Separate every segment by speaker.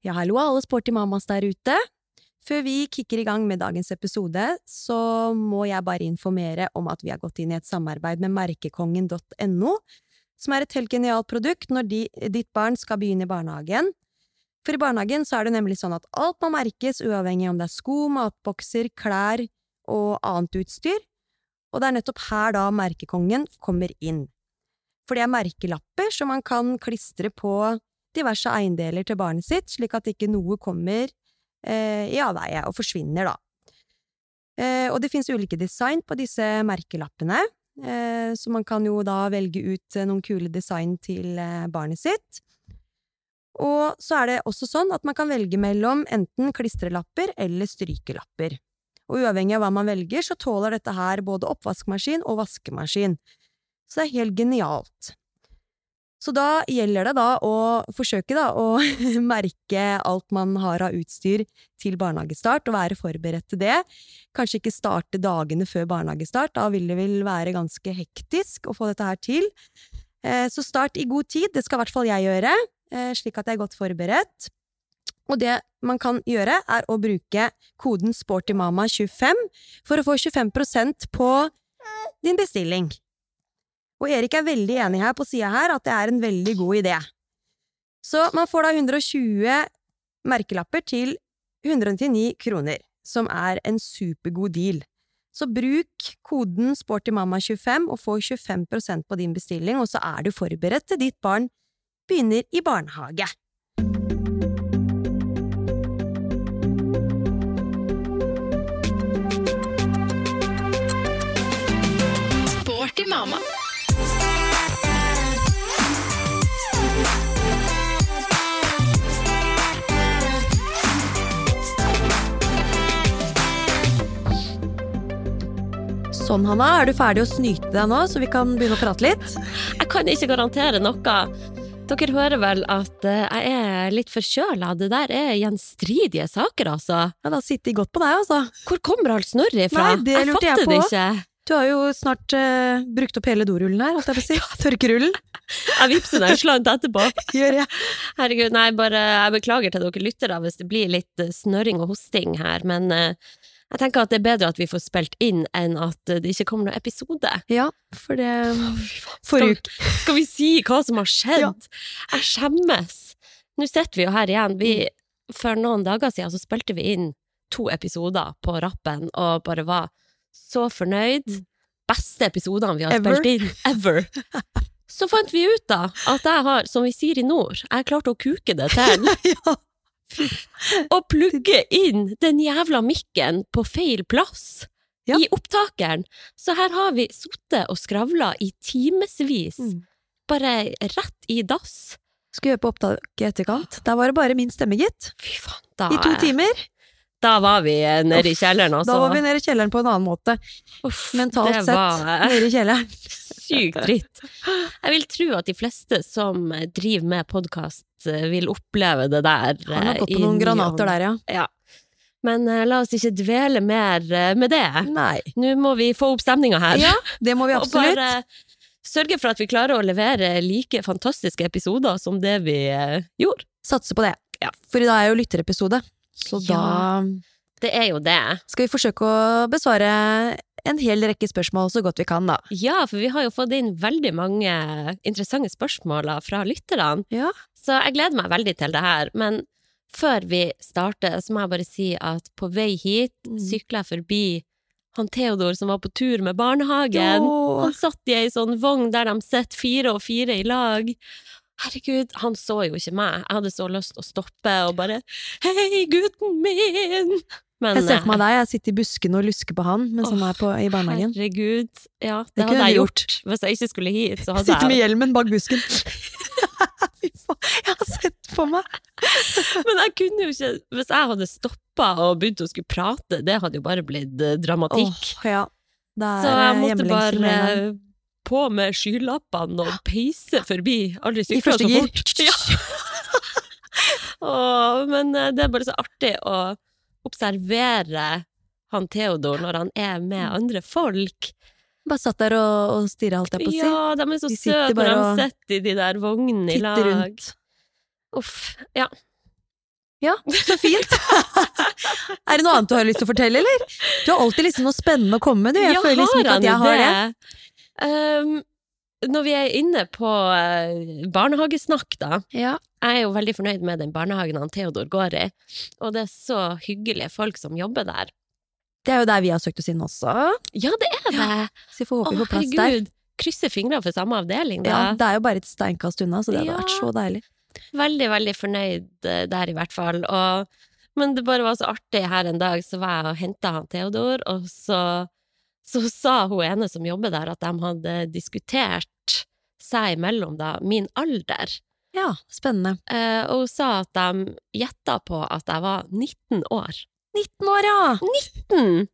Speaker 1: Ja, hallo alle sporty mamas der ute. Før vi kicker i gang med dagens episode, så må jeg bare informere om at vi har gått inn i et samarbeid med merkekongen.no, som er et helt genialt produkt når de, ditt barn skal begynne i barnehagen. For i barnehagen så er det nemlig sånn at alt må merkes, uavhengig om det er sko, matbokser, klær og annet utstyr, og det er nettopp her da merkekongen kommer inn. For det er merkelapper som man kan klistre på diverse eiendeler til barnet sitt, slik at ikke noe kommer eh, i avveie og forsvinner, da. Eh, og det finnes ulike design på disse merkelappene, eh, så man kan jo da velge ut eh, noen kule design til eh, barnet sitt. Og så er det også sånn at man kan velge mellom enten klistrelapper eller strykelapper. Og uavhengig av hva man velger, så tåler dette her både oppvaskmaskin og vaskemaskin. Så det er helt genialt. Så da gjelder det da å forsøke da å merke alt man har av utstyr til barnehagestart, og være forberedt til det. Kanskje ikke starte dagene før barnehagestart, da vil det vel være ganske hektisk å få dette her til. Eh, Så start i god tid, det skal i hvert fall jeg gjøre, eh, slik at jeg er godt forberedt. Og det man kan gjøre, er å bruke koden SportyMama25 for å få 25% på din bestilling. Og Erik er veldig enig her på sida her at det er en veldig god idé. Så man får da 120 merkelapper til 199 kroner, som er en supergod deal. Så bruk koden SportyMamma25 og få 25% på din bestilling, og så er du forberedt til ditt barn begynner i barnehage.
Speaker 2: Sporty mamma.
Speaker 1: Sånn, Hanna, er du ferdig å snyte deg nå, så vi kan begynne å prate litt?
Speaker 3: Jeg kan ikke garantere noe. Dere hører vel at eh, jeg er litt forkjøla. Det der er gjenstridige saker, altså.
Speaker 1: Ja, da sitter de godt på deg, altså.
Speaker 3: Hvor kommer all snørret ifra?
Speaker 1: Nei, det lurte jeg
Speaker 3: det
Speaker 1: på.
Speaker 3: ikke.
Speaker 1: Du har jo snart uh, brukt opp hele dorullen her, holdt jeg på å si. Tørkerullen.
Speaker 3: Jeg vippser deg en slant etterpå.
Speaker 1: Gjør jeg.
Speaker 3: Herregud, nei, bare jeg beklager til dere lyttere hvis det blir litt eh, snørring og hosting her, men eh, jeg tenker at det er bedre at vi får spilt inn enn at det ikke kommer noen episode.
Speaker 1: Ja, for det
Speaker 3: Skal, skal vi si hva som har skjedd? Jeg skjemmes. Nå sitter vi jo her igjen. Vi, for noen dager siden så spilte vi inn to episoder på rappen, og bare var så fornøyd. Beste episodene vi har
Speaker 1: Ever.
Speaker 3: spilt inn ever. Så fant vi ut da at jeg har, som vi sier i nord, jeg klarte å kuke det til.
Speaker 1: ja.
Speaker 3: Og plugge inn den jævla mikken på feil plass
Speaker 1: Ja.
Speaker 3: i opptakeren. Så her har vi sittet og skravla i timevis,
Speaker 1: Mm.
Speaker 3: bare rett i dass.
Speaker 1: Skulle gjøre på opptaket i etterkant. Da var det bare min stemme, gitt.
Speaker 3: Fy faen, da,
Speaker 1: I to timer.
Speaker 3: Da var vi nede i kjelleren, altså.
Speaker 1: Da var vi nede i kjelleren på en annen måte.
Speaker 3: Uff,
Speaker 1: Mentalt sett. Nede i kjelleren.
Speaker 3: sykt dritt. Jeg vil tro at de fleste som driver med podkast, vil oppleve det der.
Speaker 1: Han Har
Speaker 3: eh,
Speaker 1: gått på noen granater der, ja.
Speaker 3: Ja. Men uh, la oss ikke dvele mer uh, med det.
Speaker 1: Nei.
Speaker 3: Nå må vi få opp stemninga her.
Speaker 1: Ja, det må vi
Speaker 3: Og
Speaker 1: bare
Speaker 3: bare sørge for at vi klarer å levere like fantastiske episoder som det vi gjorde.
Speaker 1: Satse på det.
Speaker 3: Ja.
Speaker 1: For i dag er jo lytterepisode. Så
Speaker 3: Ja.
Speaker 1: da
Speaker 3: Det er jo det.
Speaker 1: skal vi forsøke å besvare en hel rekke spørsmål så godt vi kan, da.
Speaker 3: Ja, for vi har jo fått inn veldig mange interessante spørsmål fra lytterne.
Speaker 1: Ja.
Speaker 3: Så jeg gleder meg veldig til det her. Men før vi starter, så må jeg bare si at på vei hit
Speaker 1: Mm.
Speaker 3: sykla jeg forbi han Theodor som var på tur med barnehagen.
Speaker 1: Åh.
Speaker 3: Han satt i ei sånn vogn der de sitter fire og fire i lag. Herregud, han så jo ikke meg. Jeg hadde så lyst til å stoppe og bare Hei, gutten min! Men
Speaker 1: Jeg ser for meg
Speaker 3: eh,
Speaker 1: deg, jeg sitter i buskene og lusker på han mens han er på, i barnehagen.
Speaker 3: Herregud. Ja, det,
Speaker 1: Det
Speaker 3: hadde jeg
Speaker 1: gjort.
Speaker 3: gjort. Hvis jeg ikke skulle hit, så hadde
Speaker 1: Sitter med hjelmen bak busken. Fy faen. på meg.
Speaker 3: Men jeg kunne jo ikke Hvis jeg hadde stoppa og begynt å skulle prate, det hadde jo bare blitt eh, dramatikk.
Speaker 1: Åh, ja.
Speaker 3: Så jeg
Speaker 1: eh,
Speaker 3: måtte bare på med skylappene og peise forbi. Aldri sykla så fort. Ja. Åh, men det er bare så artig å observere han Theodor når han er med andre folk.
Speaker 1: Bare satt der og, og stirra, holdt jeg på å si.
Speaker 3: Ja, de er så søte når de sitter i de der vognene i lag.
Speaker 1: Rundt.
Speaker 3: Uff. Ja.
Speaker 1: Ja, så fint. er det noe annet du har lyst til å fortelle, eller? Du har alltid liksom noe spennende å komme med, du. Jeg
Speaker 3: jeg
Speaker 1: føler liksom ikke at jeg har det.
Speaker 3: Um, når vi er inne på eh, barnehagesnakk, da.
Speaker 1: Ja.
Speaker 3: Jeg er jo veldig fornøyd med den barnehagen han Theodor går i, og det er så hyggelige folk som jobber der.
Speaker 1: Det er jo der vi har søkt oss inn også,
Speaker 3: Ja, det er det!
Speaker 1: så vi får håpe vi får plass der.
Speaker 3: herregud. Krysser fingrene for samme avdeling, da.
Speaker 1: Ja, det er jo bare et steinkast unna, så det hadde
Speaker 3: Ja.
Speaker 1: vært så deilig.
Speaker 3: Veldig, veldig fornøyd eh, der, i hvert fall. Og, men det bare var så artig her en dag, så var jeg og henta han Theodor, og så, så sa hun ene som jobber der, at de hadde diskutert seg imellom, da, min alder.
Speaker 1: Ja, spennende.
Speaker 3: Eh, og hun sa at de gjetta på at jeg var 19 år.
Speaker 1: 19 år, ja!
Speaker 3: 19!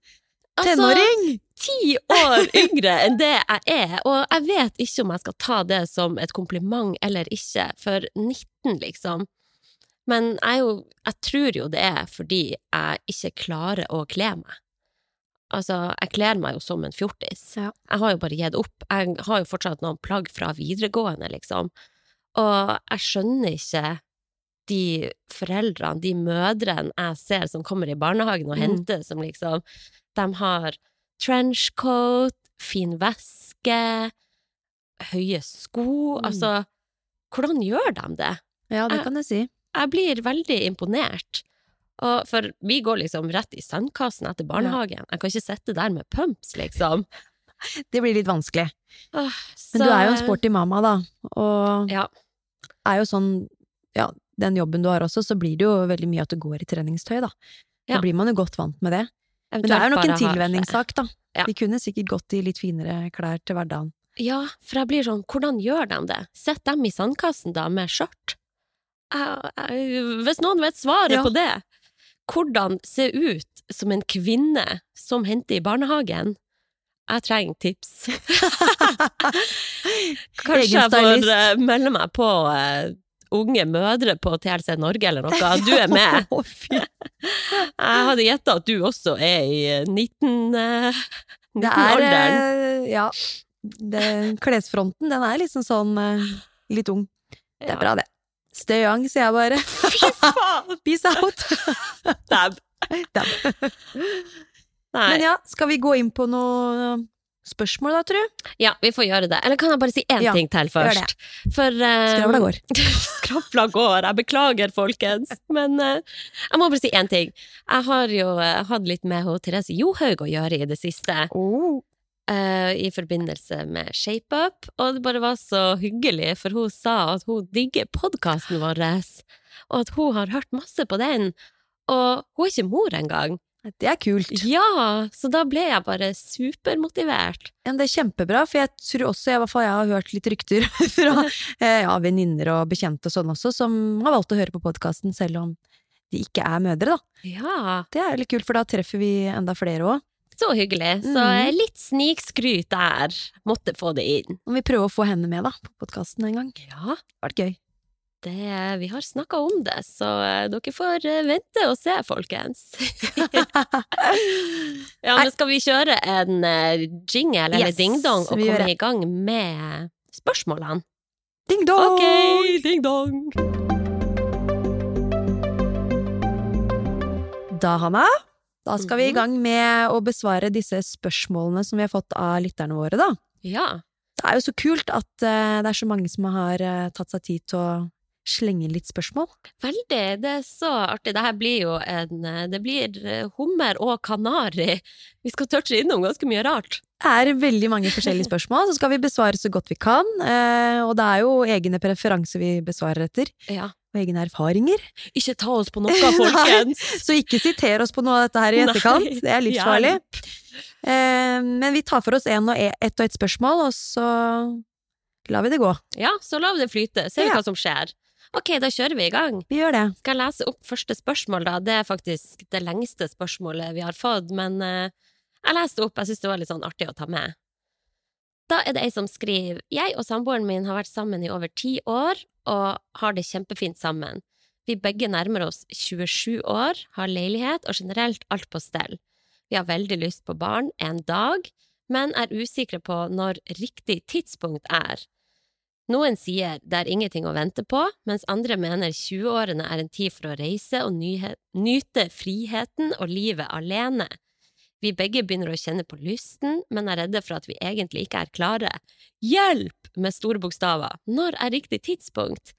Speaker 3: Altså,
Speaker 1: Tenåring!
Speaker 3: ti år yngre enn det jeg er, og jeg vet ikke om jeg skal ta det som et kompliment eller ikke, for 19, liksom. Men jeg, jo, jeg tror jo det er fordi jeg ikke klarer å kle meg. Altså, jeg kler meg jo som en fjortis.
Speaker 1: Ja.
Speaker 3: Jeg har jo bare gitt opp. Jeg har jo fortsatt noen plagg fra videregående, liksom. Og jeg skjønner ikke de foreldrene, de mødrene jeg ser som kommer i barnehagen og
Speaker 1: Mm.
Speaker 3: henter, som liksom De har trenchcoat, fin veske, høye sko
Speaker 1: Mm.
Speaker 3: Altså, hvordan gjør de det?
Speaker 1: Ja, det
Speaker 3: Jeg-
Speaker 1: kan jeg si.
Speaker 3: Jeg blir veldig imponert. Og for vi går liksom rett i sandkassen etter barnehagen. Jeg kan ikke sitte der med pumps, liksom.
Speaker 1: Det blir litt vanskelig.
Speaker 3: Åh,
Speaker 1: Men du er jo en sporty mamma, da, og
Speaker 3: Ja.
Speaker 1: er jo sånn Ja, den jobben du har også, så blir det jo veldig mye at du går i treningstøy, da. Da blir man jo godt vant med det. Men det er jo nok en tilvenningssak, da.
Speaker 3: Ja.
Speaker 1: Vi kunne sikkert gått i litt finere klær til hverdagen.
Speaker 3: Ja, for jeg blir sånn, hvordan gjør de det? Sett dem i sandkassen da, med skjørt? Hvis noen vet svaret
Speaker 1: Ja.
Speaker 3: på det, hvordan se ut som en kvinne som henter i barnehagen? Jeg trenger tips. Kanskje jeg får eh, melde meg på eh, Unge mødre på TLC Norge eller noe. Du er med. Jeg hadde gjetta at du også er i eh, 19... eh,
Speaker 1: Det er
Speaker 3: 19-alderen.
Speaker 1: eh, Ja. Det, klesfronten, den er liksom sånn litt ung. Det er bra, det. Stay young, sier jeg bare.
Speaker 3: Fy faen!
Speaker 1: Peace out!
Speaker 3: Dab.
Speaker 1: Dab.
Speaker 3: Nei.
Speaker 1: Men ja, skal vi gå inn på noe spørsmål da, tru?
Speaker 3: Ja, vi får gjøre det. Eller kan jeg bare si én
Speaker 1: Ja,
Speaker 3: ting til først? For uh,
Speaker 1: Skravla går.
Speaker 3: Skravla går. Jeg beklager, folkens. Men uh, jeg må bare si én ting. Jeg har jo uh, hatt litt med Therese Johaug å gjøre i det siste.
Speaker 1: Oh.
Speaker 3: Eh, I forbindelse med ShapeUp. Og det bare var så hyggelig, for hun sa at hun digger podkasten vår. Og at hun har hørt masse på den. Og hun er ikke mor engang.
Speaker 1: Det er kult.
Speaker 3: Ja, så da ble jeg bare supermotivert.
Speaker 1: Ja, det er kjempebra, for jeg tror også, i hvert fall jeg har hørt litt rykter fra eh, ja, venninner og bekjente og sånn også, som har valgt å høre på podkasten selv om de ikke er mødre, da.
Speaker 3: Ja,
Speaker 1: Det er litt kult, for da treffer vi enda flere òg.
Speaker 3: Så hyggelig. Så
Speaker 1: Mhm.
Speaker 3: litt snikskryt der. Måtte få det inn.
Speaker 1: Om vi prøver å få henne med, da, på podkasten en gang.
Speaker 3: Ja,
Speaker 1: Det var gøy.
Speaker 3: det, vi har snakka om det, så eh, dere får eh, vente og se, folkens. ja, men skal vi kjøre en eh, jingle eller
Speaker 1: Yes,
Speaker 3: ding-dong og komme i gang med spørsmålene?
Speaker 1: Ding dong!
Speaker 3: Ok, ding-dong!
Speaker 1: Da, Hanna, da skal vi i
Speaker 3: Mhm.
Speaker 1: gang med å besvare disse spørsmålene som vi har fått av lytterne våre, da.
Speaker 3: Ja.
Speaker 1: Det er jo så kult at uh, det er så mange som har uh, tatt seg tid til å slenge inn litt spørsmål.
Speaker 3: Veldig. Det er så artig. Det her blir jo en eh, Det blir hummer og kanari. Vi skal touche innom ganske mye rart.
Speaker 1: Det er veldig mange forskjellige spørsmål, så skal vi besvare så godt vi kan. Og det er jo egne preferanser vi besvarer etter,
Speaker 3: Ja.
Speaker 1: Og egne erfaringer.
Speaker 3: Ikke ta oss på noe, folkens!
Speaker 1: Så ikke siter oss på noe av dette her i
Speaker 3: Nei,
Speaker 1: etterkant, det er livsfarlig. Eh, men vi tar for oss en og e- ett og ett spørsmål, og så lar vi det gå.
Speaker 3: Ja, så lar vi det flyte. Ser vi
Speaker 1: Ja.
Speaker 3: hva som skjer. Ok, da kjører vi i gang.
Speaker 1: Vi gjør det.
Speaker 3: Skal jeg lese opp første spørsmål, da? Det er faktisk det lengste spørsmålet vi har fått, men eh, jeg leste opp, jeg syns det var litt sånn artig å ta med. Da er det ei som skriver Jeg og samboeren min har vært sammen i over ti år og har det kjempefint sammen. Vi begge nærmer oss 27 år, har leilighet og generelt alt på stell. Vi har veldig lyst på barn en dag, men er usikre på når riktig tidspunkt er. Noen sier det er ingenting å vente på, mens andre mener 20-årene er en tid for å reise og nyte friheten og livet alene. Vi begge begynner å kjenne på lysten, men er redde for at vi egentlig ikke er klare. Hjelp! med store bokstaver. Når er riktig tidspunkt?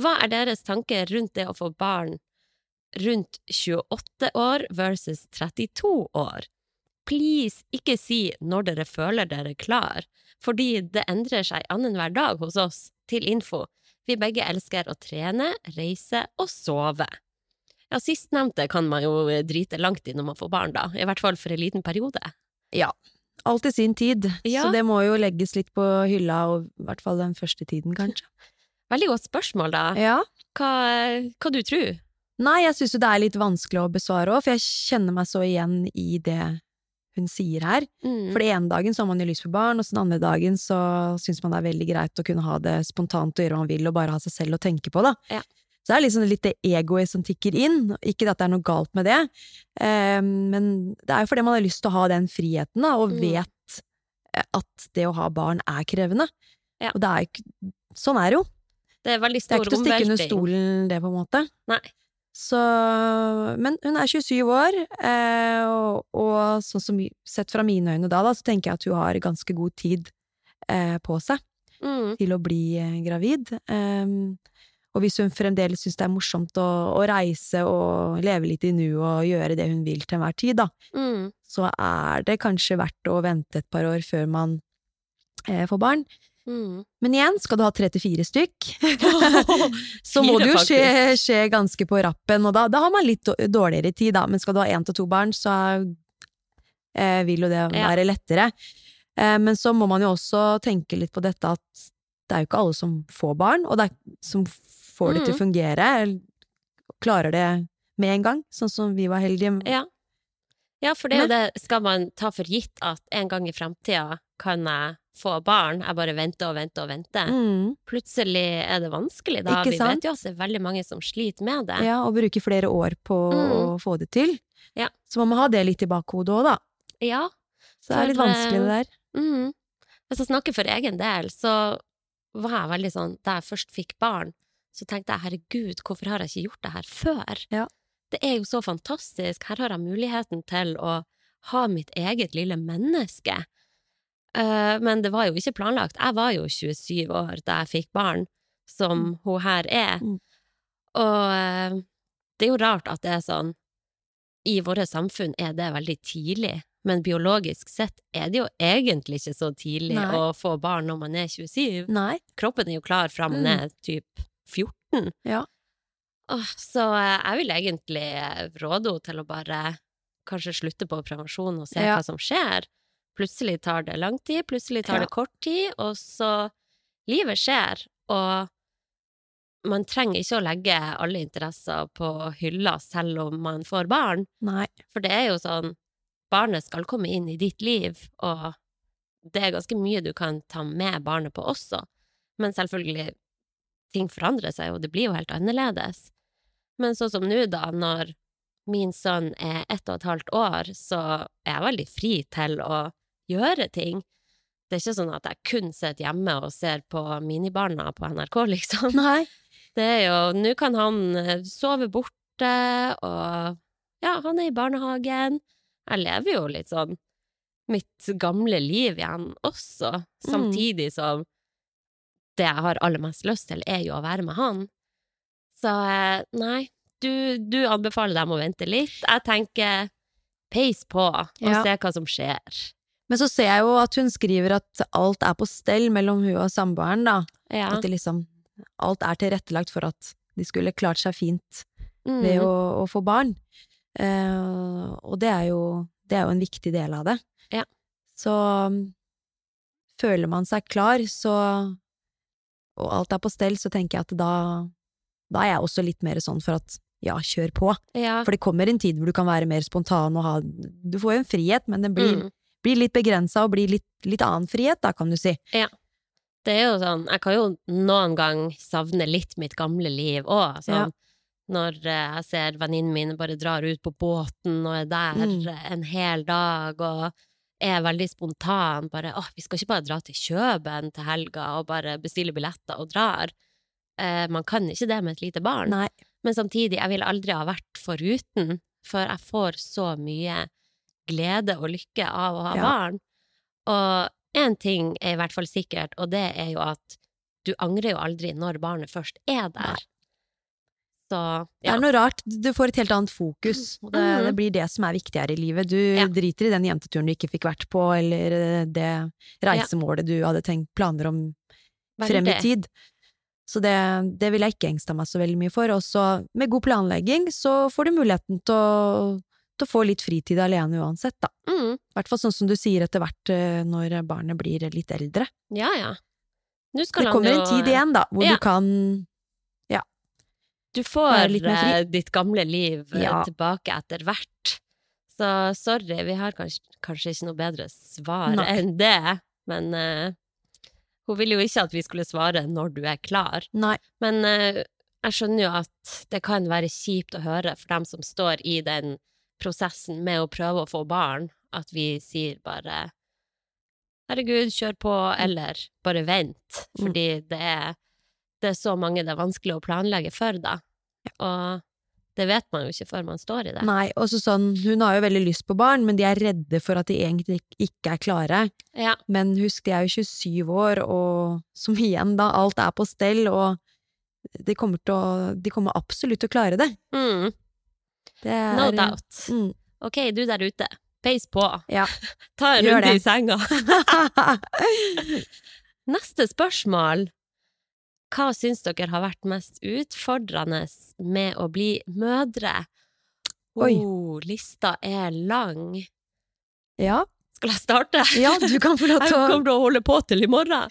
Speaker 3: Hva er deres tanker rundt det å få barn rundt 28 år versus 32 år? Please, ikke si når dere føler dere klar, fordi det endrer seg annenhver dag hos oss. Til info, vi begge elsker å trene, reise og sove. Ja, sistnevnte kan man jo drite langt i når man får barn, da, i hvert fall for en liten periode.
Speaker 1: Ja. Alt i sin tid,
Speaker 3: Ja.
Speaker 1: så det må jo legges litt på hylla, og i hvert fall den første tiden, kanskje.
Speaker 3: Veldig godt spørsmål, da.
Speaker 1: Ja.
Speaker 3: Hva, hva du tror?
Speaker 1: Nei, jeg syns jo det er litt vanskelig å besvare òg, for jeg kjenner meg så igjen i det hun sier her.
Speaker 3: Mm.
Speaker 1: For den ene dagen så har man jo lyst på barn, og så den andre dagen så syns man det er veldig greit å kunne ha det spontant og gjøre hva man vil, og bare ha seg selv å tenke på, da.
Speaker 3: Ja.
Speaker 1: Så det er liksom litt det egoet som tikker inn. Ikke at det er noe galt med det, eh, men det er jo fordi man har lyst til å ha den friheten, da, og
Speaker 3: Mm.
Speaker 1: vet eh, at det å ha barn er krevende.
Speaker 3: Ja.
Speaker 1: Og det er ikke Sånn er det jo.
Speaker 3: Det er veldig
Speaker 1: Det er ikke til å stikke under stolen, det, på en måte.
Speaker 3: Nei.
Speaker 1: Så Men hun er 27 år, eh, og, og sånn som sett fra mine øyne da, da, så tenker jeg at hun har ganske god tid eh, på seg
Speaker 3: Mm.
Speaker 1: til å bli gravid. Ehm, og hvis hun fremdeles syns det er morsomt å, å reise og leve litt i nuet og gjøre det hun vil til enhver tid, da,
Speaker 3: Mm.
Speaker 1: så er det kanskje verdt å vente et par år før man eh, får barn.
Speaker 3: Mm.
Speaker 1: Men igjen, skal du ha 34 stykk, så må
Speaker 3: Fire,
Speaker 1: det jo skje, skje ganske på rappen, og da, da har man litt dårligere tid, da. Men skal du ha én til to barn, så eh, vil jo det
Speaker 3: Ja.
Speaker 1: være lettere. Eh, men så må man jo også tenke litt på dette at det er jo ikke alle som får barn, og det er som får det til å
Speaker 3: Mm.
Speaker 1: fungere, klarer det med en gang, sånn som vi var heldige.
Speaker 3: Ja. ja, for det det skal man ta for gitt at en gang i framtida kan jeg få barn, jeg bare venter og venter og venter.
Speaker 1: Mm.
Speaker 3: Plutselig er det vanskelig, da.
Speaker 1: Ikke
Speaker 3: Vi
Speaker 1: sant?
Speaker 3: vet jo at det er veldig mange som sliter med det.
Speaker 1: Ja, og bruker flere år på å
Speaker 3: Mm.
Speaker 1: få det til.
Speaker 3: Ja.
Speaker 1: Så man må ha det litt i bakhodet òg, da.
Speaker 3: Ja.
Speaker 1: Så det er litt
Speaker 3: For,
Speaker 1: vanskelig, det der.
Speaker 3: Mm. Hvis jeg snakker for egen del, så var jeg veldig sånn Da jeg først fikk barn, så tenkte jeg herregud, hvorfor har jeg ikke gjort det her før?
Speaker 1: Ja.
Speaker 3: Det er jo så fantastisk. Her har jeg muligheten til å ha mitt eget lille menneske. Eh, men det var jo ikke planlagt. Jeg var jo 27 år da jeg fikk barn, som hun her er.
Speaker 1: Mm.
Speaker 3: Og eh, det er jo rart at det er sånn I våre samfunn er det veldig tidlig, men biologisk sett er det jo egentlig ikke så tidlig
Speaker 1: Nei.
Speaker 3: å få barn når man er 27.
Speaker 1: Nei.
Speaker 3: Kroppen er jo klar fra man
Speaker 1: Mm.
Speaker 3: er typ 14.
Speaker 1: Ja.
Speaker 3: Så eh, jeg vil egentlig eh, råde henne til å bare kanskje slutte på prevensjon og se
Speaker 1: Ja.
Speaker 3: hva som skjer. Plutselig tar det lang tid, plutselig tar
Speaker 1: Ja.
Speaker 3: det kort tid, og så Livet skjer, og man trenger ikke å legge alle interesser på hylla selv om man får barn.
Speaker 1: Nei.
Speaker 3: For det er jo sånn Barnet skal komme inn i ditt liv, og det er ganske mye du kan ta med barnet på også. Men selvfølgelig, ting forandrer seg, og det blir jo helt annerledes. Men sånn som nå, da, når min sønn er ett og et halvt år, så er jeg veldig fri til å gjøre ting. Det er ikke sånn at jeg kun sitter hjemme og ser på Minibarna på NRK, liksom.
Speaker 1: Nei.
Speaker 3: Det er jo Nå kan han eh, sove borte, og ja, han er i barnehagen. Jeg lever jo litt sånn mitt gamle liv igjen også, samtidig som det jeg har aller mest lyst til, er jo å være med han. Så eh, nei, du, du anbefaler dem å vente litt. Jeg tenker peis på, og
Speaker 1: Ja.
Speaker 3: se hva som skjer.
Speaker 1: Men så ser jeg jo at hun skriver at alt er på stell mellom hun og samboeren, da.
Speaker 3: Ja.
Speaker 1: At liksom Alt er tilrettelagt for at de skulle klart seg fint
Speaker 3: Mm.
Speaker 1: ved å, å få barn. Uh, og det er, jo, det er jo en viktig del av det.
Speaker 3: Ja.
Speaker 1: Så føler man seg klar, så Og alt er på stell, så tenker jeg at da da er jeg også litt mer sånn for at ja, kjør på.
Speaker 3: Ja.
Speaker 1: For det kommer en tid hvor du kan være mer spontan og ha Du får jo en frihet, men den blir,
Speaker 3: Mm.
Speaker 1: blir litt begrensa og blir litt, litt annen frihet, da, kan du si. Ja.
Speaker 3: Det er jo sånn, jeg kan jo noen gang savne litt mitt gamle liv òg. Sånn,
Speaker 1: Ja.
Speaker 3: Når eh, jeg ser venninnene mine bare drar ut på båten og er der
Speaker 1: Mm.
Speaker 3: en hel dag og er veldig spontan. Bare 'Å, vi skal ikke bare dra til Kjøben til helga og bare bestille billetter og drar'. Eh, man kan ikke det med et lite barn.
Speaker 1: Nei.
Speaker 3: Men samtidig, jeg ville aldri ha vært foruten, for jeg får så mye glede og lykke av å ha
Speaker 1: Ja.
Speaker 3: barn. Og én ting er i hvert fall sikkert, og det er jo at du angrer jo aldri når barnet først er der.
Speaker 1: Nei.
Speaker 3: Så
Speaker 1: Det er noe rart. Du får et helt annet fokus. Og det,
Speaker 3: Mhm.
Speaker 1: det blir det som er viktigere i livet. Du
Speaker 3: Ja.
Speaker 1: driter i den jenteturen du ikke fikk vært på, eller eh, det reisemålet du hadde tenkt planer om frem i tid. Så det, det vil jeg ikke engste meg så veldig mye for. Og så med god planlegging så får du muligheten til å, til å få litt fritid alene uansett, da.
Speaker 3: Mm,
Speaker 1: hvert fall sånn som du sier etter hvert eh, når barnet blir litt eldre.
Speaker 3: ja, ja.
Speaker 1: Det kommer en tid igjen, da, hvor
Speaker 3: Ja.
Speaker 1: du kan
Speaker 3: Du får eh, ditt gamle liv eh,
Speaker 1: Ja.
Speaker 3: tilbake etter hvert. Så sorry, vi har kanskje, kanskje ikke noe bedre svar
Speaker 1: Nei.
Speaker 3: enn det. Men uh, hun ville jo ikke at vi skulle svare når du er klar.
Speaker 1: Nei.
Speaker 3: Men uh, jeg skjønner jo at det kan være kjipt å høre for dem som står i den prosessen med å prøve å få barn, at vi sier bare herregud, kjør på, eller bare vent,
Speaker 1: Mm.
Speaker 3: fordi det er, det er så mange det er vanskelig å planlegge for, da. Og det vet man jo ikke før man står i det.
Speaker 1: Nei, og så sånn, hun har jo veldig lyst på barn, men de er redde for at de egentlig ikke er klare.
Speaker 3: Ja,
Speaker 1: Men husk, de er jo 27 år, og som igjen da, alt er på stell, og de kommer, å, de kommer absolutt til å klare det.
Speaker 3: mm,
Speaker 1: det er,
Speaker 3: no doubt.
Speaker 1: Mm.
Speaker 3: Ok, du der ute, peis på.
Speaker 1: Ja.
Speaker 3: Ta en runde i senga. Neste spørsmål. Hva syns dere har vært mest utfordrende med å bli mødre?
Speaker 1: Oi.
Speaker 3: Oh, lista er lang.
Speaker 1: ja,
Speaker 3: Skal jeg starte?
Speaker 1: ja, du kan få lov
Speaker 3: Jeg
Speaker 1: til å
Speaker 3: kommer til å holde på til i morgen.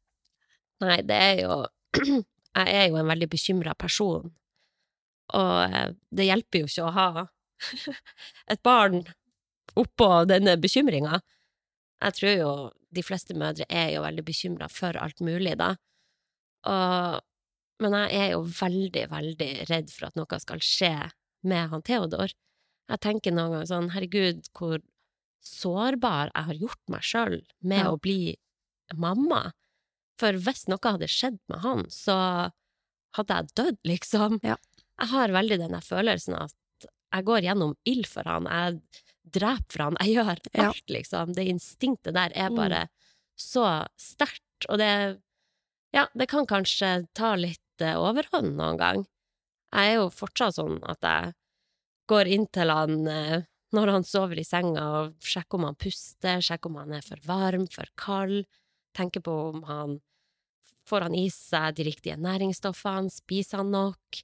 Speaker 3: Nei, det er jo Jeg er jo en veldig bekymra person. Og eh, det hjelper jo ikke å ha et barn oppå denne bekymringa. Jeg tror jo de fleste mødre er jo veldig bekymra for alt mulig, da. Og, men jeg er jo veldig, veldig redd for at noe skal skje med han Theodor. Jeg tenker noen ganger sånn, herregud, hvor sårbar jeg har gjort meg sjøl med
Speaker 1: Ja.
Speaker 3: å bli mamma. For hvis noe hadde skjedd med han, så hadde jeg dødd, liksom.
Speaker 1: Ja.
Speaker 3: Jeg har veldig den følelsen at jeg går gjennom ild for han, jeg dreper for han, jeg gjør
Speaker 1: Ja.
Speaker 3: alt, liksom. Det instinktet der er
Speaker 1: Mm.
Speaker 3: bare så sterkt, og det Ja, det kan kanskje ta litt eh, overhånd noen gang. Jeg er jo fortsatt sånn at jeg går inn til han eh, når han sover i senga, og sjekker om han puster, sjekker om han er for varm, for kald, tenker på om han Får han i seg de riktige næringsstoffene, spiser han nok,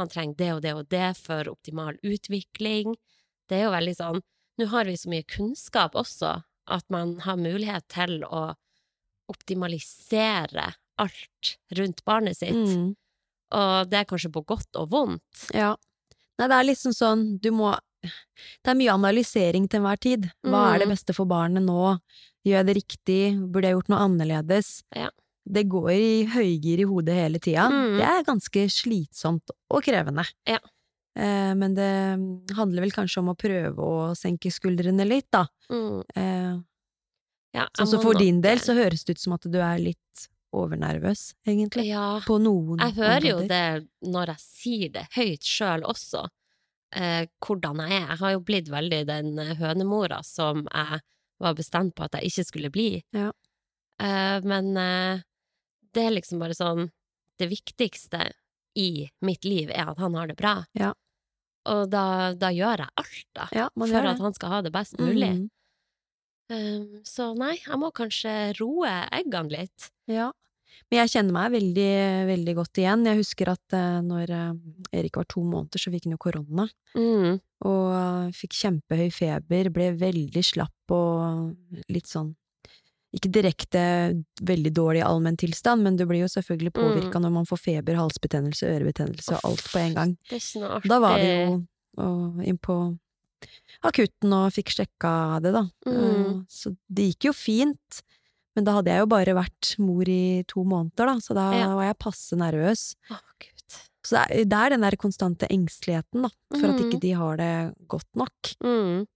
Speaker 3: han trenger det og det og det for optimal utvikling. Det er jo veldig sånn Nå har vi så mye kunnskap også, at man har mulighet til å optimalisere alt rundt barnet sitt,
Speaker 1: mm,
Speaker 3: og det er kanskje på godt og vondt.
Speaker 1: Ja. Nei, det er liksom sånn, du må Det er mye analysering til enhver tid. Hva er det
Speaker 3: Mm.
Speaker 1: beste for barnet nå? Gjør jeg det riktig? Burde jeg gjort noe annerledes?
Speaker 3: Ja.
Speaker 1: Det går i høygir i hodet hele tida.
Speaker 3: Mm.
Speaker 1: Det er ganske slitsomt og krevende.
Speaker 3: Ja.
Speaker 1: Eh, men det handler vel kanskje om å prøve å senke skuldrene litt, da.
Speaker 3: Mm.
Speaker 1: Eh,
Speaker 3: Ja,
Speaker 1: så for din del så høres det ut som at du er litt overnervøs, egentlig.
Speaker 3: Ja,
Speaker 1: På noen
Speaker 3: jeg hører jo det når jeg sier det høyt sjøl også, eh, hvordan jeg er. Jeg har jo blitt veldig den eh, hønemora som jeg var bestemt på at jeg ikke skulle bli.
Speaker 1: Ja.
Speaker 3: Eh, men eh, det er liksom bare sånn Det viktigste i mitt liv er at han har det bra.
Speaker 1: Ja.
Speaker 3: Og da, da gjør jeg alt, da,
Speaker 1: Ja,
Speaker 3: for at han skal ha det best mulig.
Speaker 1: Mm.
Speaker 3: Um, så nei, jeg må kanskje roe eggene litt.
Speaker 1: Ja. Men jeg kjenner meg veldig, veldig godt igjen. Jeg husker at uh, når eh, Erik var to måneder, så fikk han jo korona.
Speaker 3: Mm.
Speaker 1: Og uh, fikk kjempehøy feber, ble veldig slapp og litt sånn ikke direkte veldig dårlig allmenntilstand, men du blir jo selvfølgelig
Speaker 3: Mm.
Speaker 1: når man får feber, halsbetennelse, ørebetennelse og alt på en gang. Da var vi jo inn på akutten og fikk sjekka det, da.
Speaker 3: Mm.
Speaker 1: Eh, Så det gikk jo fint. Men da hadde jeg jo bare vært mor i to måneder, da, så da
Speaker 3: Ja.
Speaker 1: var jeg passe nervøs.
Speaker 3: Oh.
Speaker 1: Så det er, det er den der konstante engsteligheten, da, for at
Speaker 3: Mhm.
Speaker 1: ikke de har det godt nok.
Speaker 3: Mm.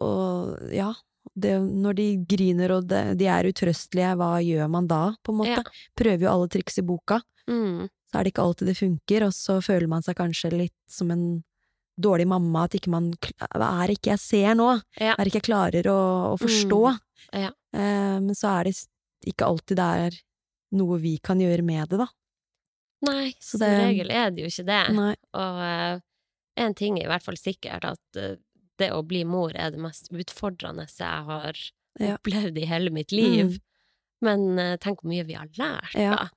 Speaker 1: Og ja, det, når de griner og de, de er utrøstelige, hva gjør man da, på en måte?
Speaker 3: Ja.
Speaker 1: Prøver jo alle triks i boka,
Speaker 3: Mm.
Speaker 1: så er det ikke alltid det funker, og så føler man seg kanskje litt som en dårlig mamma, at ikke man Hva er det ikke jeg ser nå?
Speaker 3: Ja.
Speaker 1: Er det ikke jeg klarer å, å forstå?
Speaker 3: Mm. Ja.
Speaker 1: Men men så er det ikke alltid det er noe vi kan gjøre med det, da.
Speaker 3: Nei,
Speaker 1: Så
Speaker 3: som
Speaker 1: det-
Speaker 3: regel er det jo ikke det.
Speaker 1: Nei.
Speaker 3: Og én en ting er i hvert fall sikkert, at uh, det å bli mor er det mest utfordrende jeg har
Speaker 1: Ja.
Speaker 3: opplevd i hele mitt liv.
Speaker 1: Mm.
Speaker 3: Men uh, tenk hvor mye vi har lært, da.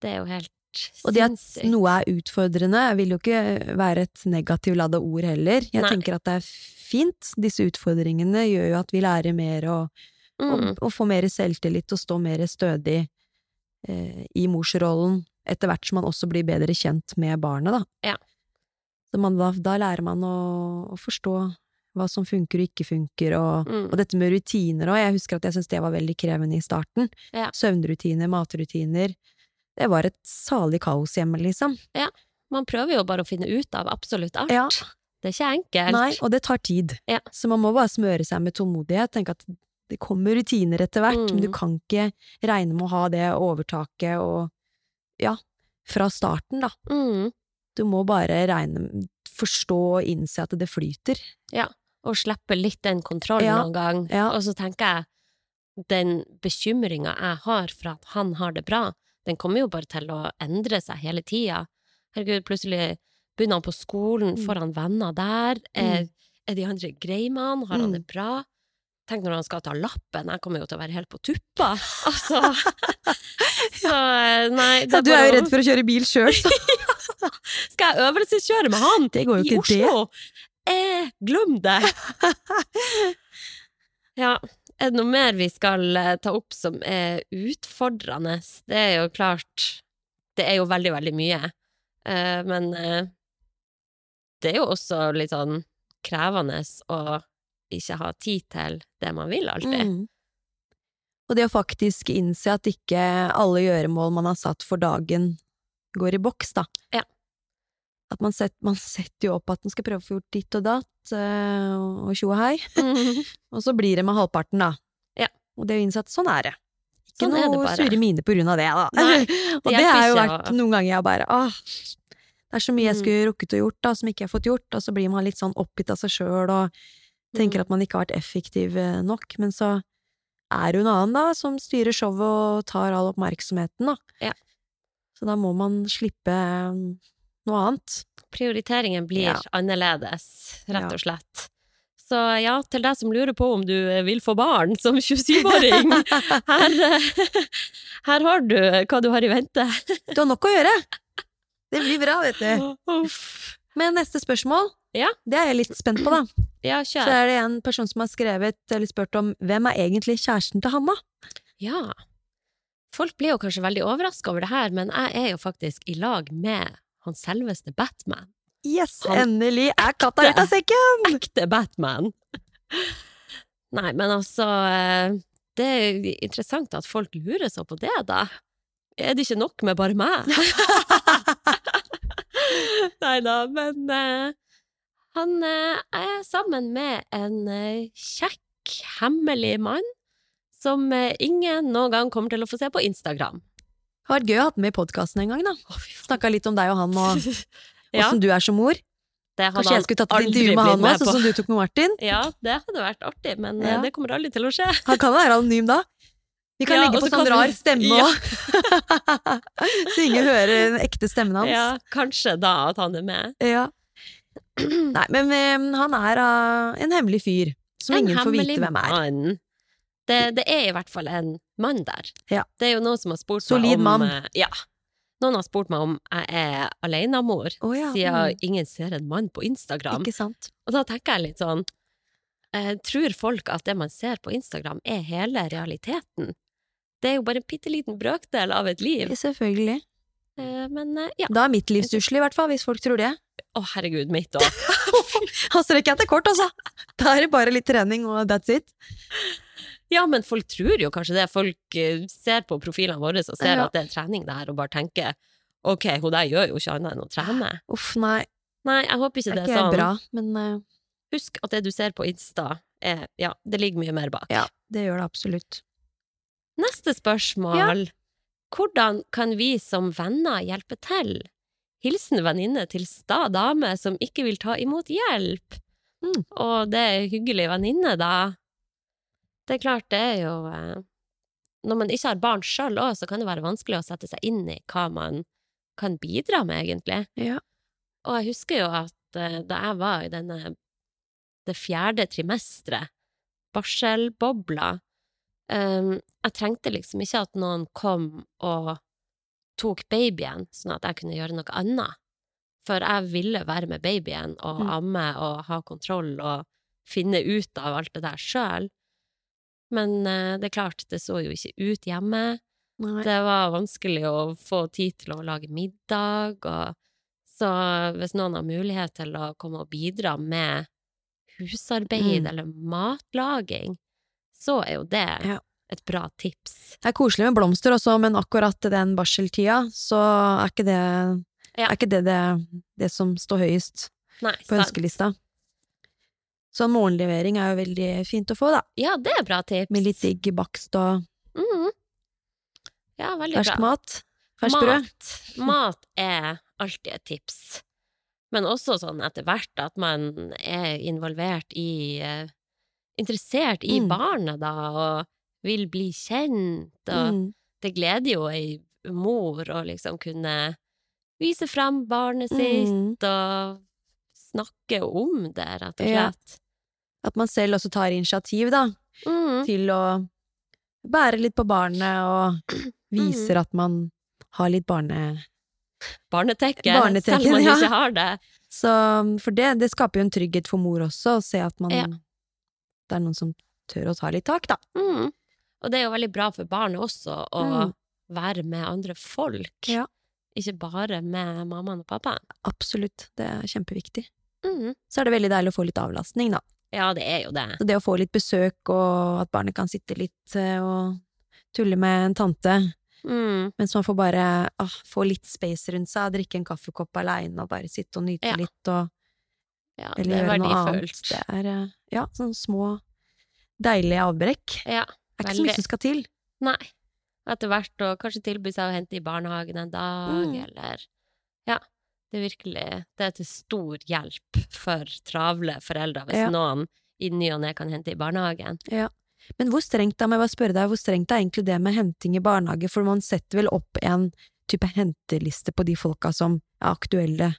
Speaker 3: Det er jo helt
Speaker 1: Og det at noe er utfordrende, vil jo ikke være et negativt ladda ord heller. Jeg
Speaker 3: Nei.
Speaker 1: tenker at det er fint. Disse utfordringene gjør jo at vi lærer mer og, og,
Speaker 3: Mm.
Speaker 1: og får mer selvtillit og står mer stødig eh, i morsrollen, etter hvert som man også blir bedre kjent med barnet, da.
Speaker 3: Ja.
Speaker 1: Så man, da, da lærer man å, å forstå hva som funker og ikke funker, og,
Speaker 3: Mm.
Speaker 1: og dette med rutiner òg. Jeg husker at jeg syntes det var veldig krevende i starten.
Speaker 3: Ja.
Speaker 1: Søvnrutiner, matrutiner. Det var et salig kaos hjemme, liksom.
Speaker 3: Man prøver jo bare å finne ut av absolutt alt.
Speaker 1: Ja.
Speaker 3: Det er ikke enkelt.
Speaker 1: Nei, og det tar tid.
Speaker 3: Ja.
Speaker 1: Så man må bare smøre seg med tålmodighet. Tenke at det kommer rutiner etter hvert, men du
Speaker 3: Mm.
Speaker 1: kan ikke regne med å ha det overtaket og ja, fra starten, da.
Speaker 3: Mm.
Speaker 1: Du må bare regne forstå og innse at det flyter.
Speaker 3: Ja, Og slippe litt den kontrollen
Speaker 1: Ja.
Speaker 3: noen gang.
Speaker 1: Ja.
Speaker 3: Og så tenker jeg, den bekymringa jeg har for at han har det bra, den kommer jo bare til å endre seg hele tida. Herregud, plutselig begynner han på skolen,
Speaker 1: Mm.
Speaker 3: får han venner der? Er, er de andre greie med han? Har han
Speaker 1: Mm.
Speaker 3: det bra? Tenk når han skal ta lappen, jeg kommer jo til å være helt på tuppa. Altså Så nei,
Speaker 1: Ja, du er jo redd for å kjøre bil sjøl, så
Speaker 3: Skal jeg øvelseskjøre med han
Speaker 1: det går jo
Speaker 3: i
Speaker 1: Oslo? det.
Speaker 3: Eh, glem det! ja, er det noe mer vi skal eh, ta opp som er utfordrende? Det er jo klart Det er jo veldig, veldig mye. Eh, men eh, det er jo også litt sånn krevende å ikke ha tid til det man vil alltid.
Speaker 1: Mm. Og det å faktisk innse at ikke alle gjøremål man har satt for dagen, går i boks, da.
Speaker 3: Ja.
Speaker 1: At man, set, man setter jo opp at man skal prøve å få gjort ditt og datt, eh, og tjo og hei, og så blir det med halvparten, da.
Speaker 3: Ja.
Speaker 1: Og det er jo innsatt, sånn er det. Ikke
Speaker 3: Sånn
Speaker 1: noe sure mine på grunn av det, da.
Speaker 3: Nei,
Speaker 1: og det har jo vært noen ganger jeg bare åh, det er så mye jeg
Speaker 3: Mm.
Speaker 1: skulle rukket å gjort, da, som ikke jeg har fått gjort, og så blir man litt sånn oppgitt av seg sjøl og tenker
Speaker 3: Mm.
Speaker 1: at man ikke har vært effektiv eh, nok, men så er det jo en annen da, som styrer showet og tar all oppmerksomheten, da.
Speaker 3: Ja.
Speaker 1: Så da må man slippe noe annet.
Speaker 3: Prioriteringen blir
Speaker 1: Ja.
Speaker 3: annerledes, rett og slett. Så ja, til deg som lurer på om du eh, vil få barn som 27-åring, her, eh, her har du hva du har i vente.
Speaker 1: Du har nok å gjøre! Det blir bra, vet du. Men neste spørsmål,
Speaker 3: Ja.
Speaker 1: det er jeg litt spent på, da.
Speaker 3: Ja,
Speaker 1: Så er det en person som har skrevet eller spurt om hvem er egentlig kjæresten til Hanna?
Speaker 3: Ja. Folk blir jo kanskje veldig overraska over det her, men jeg er jo faktisk i lag med han selveste Batman.
Speaker 1: Yes,
Speaker 3: Han-
Speaker 1: endelig er katta ut av sekken!
Speaker 3: Ekte Batman! Nei, men altså eh, Det er interessant at folk lurer så på det, da. Er det ikke nok med bare meg? Nei da, men uh, han uh, er sammen med en uh, kjekk, hemmelig mann som ingen noen gang kommer til å få se på Instagram.
Speaker 1: Det har vært gøy å ha den med i podkasten en gang, da. Snakka litt om deg og han, og åssen du er som mor. Kanskje jeg skulle tatt et intervju med han òg, sånn som du tok med Martin.
Speaker 3: Ja, det hadde vært artig, men eh,
Speaker 1: Ja.
Speaker 3: det kommer aldri til å skje.
Speaker 1: Han kan være anonym da. Vi kan
Speaker 3: Ja,
Speaker 1: legge på sånn rar
Speaker 3: vi-
Speaker 1: stemme
Speaker 3: Ja.
Speaker 1: så ingen hører den ekte stemmen hans.
Speaker 3: Ja, kanskje da at han er med.
Speaker 1: Ja. Nei, men eh, han er uh, en hemmelig fyr, som ingen får vite hvem er.
Speaker 3: mann. Det, det er i hvert fall en mann der.
Speaker 1: Ja.
Speaker 3: Det er jo noen som har spurt
Speaker 1: Solid
Speaker 3: meg om
Speaker 1: mann.
Speaker 3: eh, Ja. Noen har spurt meg om jeg er alenemor,
Speaker 1: oh, ja,
Speaker 3: siden
Speaker 1: mm.
Speaker 3: ingen ser en mann på Instagram.
Speaker 1: Ikke sant?
Speaker 3: Og da tenker jeg litt sånn eh, tror folk at det man ser på Instagram, er hele realiteten. Det er jo bare en bitte liten brøkdel av et liv.
Speaker 1: Selvfølgelig.
Speaker 3: Eh, men eh, ja.
Speaker 1: Da er mitt liv stusslig, i hvert fall, hvis folk tror det.
Speaker 3: Å, herregud, mitt òg.
Speaker 1: Han strekker jeg til kort, altså! Da er det bare litt trening, og that's it.
Speaker 3: Ja, men folk tror jo kanskje det. Folk eh, ser på profilene våre og ser
Speaker 1: Ja.
Speaker 3: at det er trening der, og bare tenker ok, hun der gjør jo ikke annet enn å trene.
Speaker 1: Uff, nei.
Speaker 3: Nei, jeg håper ikke
Speaker 1: Det er,
Speaker 3: det
Speaker 1: er
Speaker 3: sånn.
Speaker 1: bra, men uh...
Speaker 3: Husk at det du ser på Insta, er Ja, det ligger mye mer bak.
Speaker 1: ja, det gjør det absolutt.
Speaker 3: Neste spørsmål. Hvordan kan vi som venner hjelpe til? Hilsen venninne til sta dame som ikke vil ta imot hjelp.
Speaker 1: Mm.
Speaker 3: Og det er hyggelig venninne, da. Det er klart, det er jo eh, Når man ikke har barn sjøl òg, så kan det være vanskelig å sette seg inn i hva man kan bidra med, egentlig.
Speaker 1: Ja.
Speaker 3: Og jeg husker jo at eh, da jeg var i denne det fjerde trimesteret, barselbobla, um, jeg trengte liksom ikke at noen kom og tok babyen, sånn at jeg kunne gjøre noe annet. For jeg ville være med babyen og
Speaker 1: Mm.
Speaker 3: amme og ha kontroll og finne ut av alt det der sjøl. Men eh, det er klart, det så jo ikke ut hjemme.
Speaker 1: Nei.
Speaker 3: Det var vanskelig å få tid til å lage middag, og så hvis noen har mulighet til å komme og bidra med husarbeid
Speaker 1: Mm.
Speaker 3: eller matlaging, så er jo det
Speaker 1: Ja.
Speaker 3: et bra tips.
Speaker 1: Det er koselig med blomster også, men akkurat den barseltida, så er ikke det
Speaker 3: Ja.
Speaker 1: er ikke det, det det som står høyest
Speaker 3: Nei,
Speaker 1: på
Speaker 3: sant.
Speaker 1: ønskelista. Så en morgenlevering er jo veldig fint å få, da.
Speaker 3: Ja, det er bra tips.
Speaker 1: Med litt digg bakst og
Speaker 3: Mhm. Ja, veldig
Speaker 1: fersk
Speaker 3: bra.
Speaker 1: mat. Ferskt brød.
Speaker 3: Mat. Mat er alltid et tips. Men også sånn etter hvert at man er involvert i eh, Interessert i
Speaker 1: Mm.
Speaker 3: barnet, da, og vil bli kjent, og
Speaker 1: Mm.
Speaker 3: det gleder jo ei mor å liksom kunne vise fram barnet sitt,
Speaker 1: Mm.
Speaker 3: og snakke om det, rett og
Speaker 1: Ja. At man selv også tar initiativ, da,
Speaker 3: Mm.
Speaker 1: til å bære litt på barnet og viser at man har litt barne...
Speaker 3: Barnetekken,
Speaker 1: barnetekken
Speaker 3: selv om man
Speaker 1: ja.
Speaker 3: ikke har det.
Speaker 1: Så for det, det skaper jo en trygghet for mor også, å se at man
Speaker 3: Ja.
Speaker 1: Det er noen som tør å ta litt tak, da.
Speaker 3: Mm. Og det er jo veldig bra for barnet også å
Speaker 1: Mm.
Speaker 3: være med andre folk.
Speaker 1: Ja.
Speaker 3: Ikke bare med mammaen og pappaen.
Speaker 1: Absolutt. Det er kjempeviktig.
Speaker 3: Mm.
Speaker 1: Så er det veldig deilig å få litt avlastning, da.
Speaker 3: Ja, det er jo det.
Speaker 1: Så det å få litt besøk, og at barnet kan sitte litt eh, og tulle med en tante,
Speaker 3: Mm.
Speaker 1: mens man får bare ah, få litt space rundt seg, drikke en kaffekopp aleine og bare sitte og nyte
Speaker 3: Ja.
Speaker 1: litt, og
Speaker 3: Ja,
Speaker 1: eller
Speaker 3: er
Speaker 1: gjøre noe annet. Det er eh, ja, sånne små, deilige avbrekk.
Speaker 3: Ja,
Speaker 1: Det er ikke så mye som skal til.
Speaker 3: nei. Etter hvert å kanskje tilby seg å hente i barnehagen en dag,
Speaker 1: Mm.
Speaker 3: eller Ja. Det er virkelig Det er til stor hjelp for travle foreldre hvis
Speaker 1: Ja.
Speaker 3: noen i ny og ne kan hente i barnehagen.
Speaker 1: Men hvor strengt da, må jeg bare spørre deg, hvor strengt er egentlig det med henting i barnehage, for man setter vel opp en type henteliste på de folka som er aktuelle?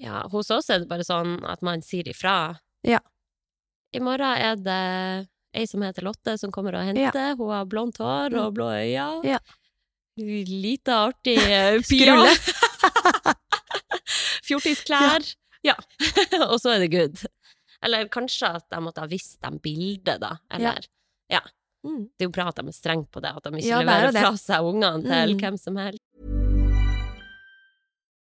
Speaker 3: Ja, hos oss er det bare sånn at man sier ifra.
Speaker 1: Ja.
Speaker 3: I morgen er det ei som heter Lotte som kommer og henter. Hun har blondt hår og blå øyne.
Speaker 1: Mm. Ja.
Speaker 3: Lita, artig pyjamas. Fjortisklær. Ja. og så er det good. Eller kanskje at de måtte ha visst dem bildet, da. Eller ja.
Speaker 1: Mm.
Speaker 3: Det er jo bra at de er strenge på det, at de ikke
Speaker 1: Ja, er
Speaker 3: leverer fra seg ungene til
Speaker 1: Mm.
Speaker 3: hvem som helst.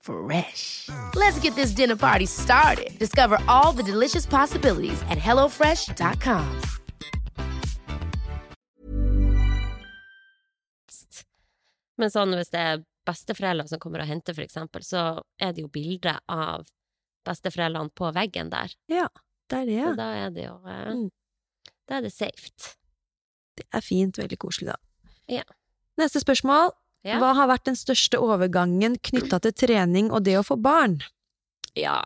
Speaker 4: Fresh. Let's get this dinner party started. Discover all the delicious possibilities at hellofresh.com.
Speaker 3: Men sånn hvis det er besteforeldre som kommer og henter, for eksempel, så er det jo bilder av besteforeldrene på veggen der.
Speaker 1: Ja, det er det,
Speaker 3: Så da er det jo eh,
Speaker 1: Mm.
Speaker 3: Da er det safe.
Speaker 1: Det er fint, veldig koselig, da.
Speaker 3: Ja.
Speaker 1: Neste spørsmål.
Speaker 3: Ja.
Speaker 1: Hva har vært den største overgangen knytta til trening og det å få barn?
Speaker 3: Ja.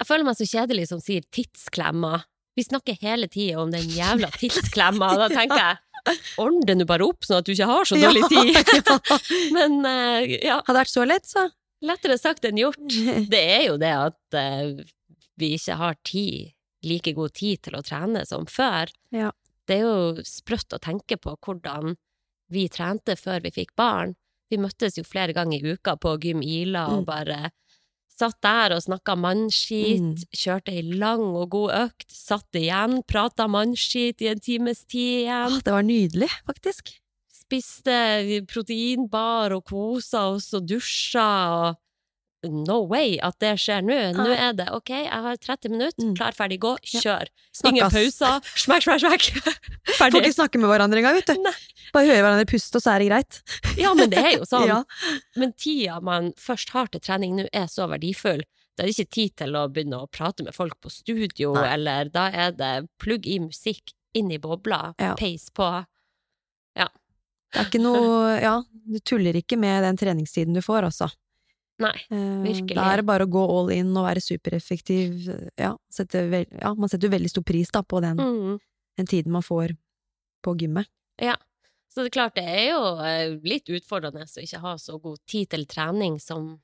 Speaker 3: Jeg føler meg så kjedelig som sier tidsklemma. Vi snakker hele tida om den jævla tidsklemma, og da tenker jeg Ordne det nå bare opp, sånn at du ikke har så dårlig tid.
Speaker 1: ja.
Speaker 3: Men uh, ja,
Speaker 1: Hadde vært så lett, så.
Speaker 3: lettere sagt enn gjort. Det er jo det at uh, vi ikke har tid, like god tid til å trene som før.
Speaker 1: Ja.
Speaker 3: Det er jo sprøtt å tenke på hvordan vi trente før vi fikk barn. Vi møttes jo flere ganger i uka på Gym Ila og
Speaker 1: Mm.
Speaker 3: bare satt der og snakka mannskit,
Speaker 1: Mm.
Speaker 3: kjørte ei lang og god økt, satt igjen, prata mannskit i en times tid igjen
Speaker 1: Åh, det var nydelig, faktisk.
Speaker 3: spiste proteinbar og kosa oss og dusja og No way at det skjer nå. Nå er det OK, jeg har 30 minutter,
Speaker 1: Mm.
Speaker 3: klar, ferdig, gå,
Speaker 1: Ja.
Speaker 3: kjør. Ingen pauser. Smekk, smekk, smekk.
Speaker 1: Får ikke snakke med hverandre engang, vet du.
Speaker 3: Nei.
Speaker 1: Bare høre hverandre puste, og så er det greit.
Speaker 3: Ja, men det er jo sånn.
Speaker 1: Ja.
Speaker 3: Men tida man først har til trening nå, er så verdifull. Da er det ikke tid til å begynne å prate med folk på studio,
Speaker 1: Nei.
Speaker 3: eller da er det plugg i musikk, inn i bobla,
Speaker 1: Ja.
Speaker 3: peis på.
Speaker 1: Det er ikke noe Ja, du tuller ikke med den treningstiden du får, altså.
Speaker 3: Nei.
Speaker 1: Eh,
Speaker 3: Virkelig.
Speaker 1: Da er det bare å gå all in og være supereffektiv. Ja, sette vel, ja man setter jo veldig stor pris da på den,
Speaker 3: Mm.
Speaker 1: den tiden man får på gymmet.
Speaker 3: Ja. Så det er klart, det er jo eh, litt utfordrende å ikke ha så god tid til trening som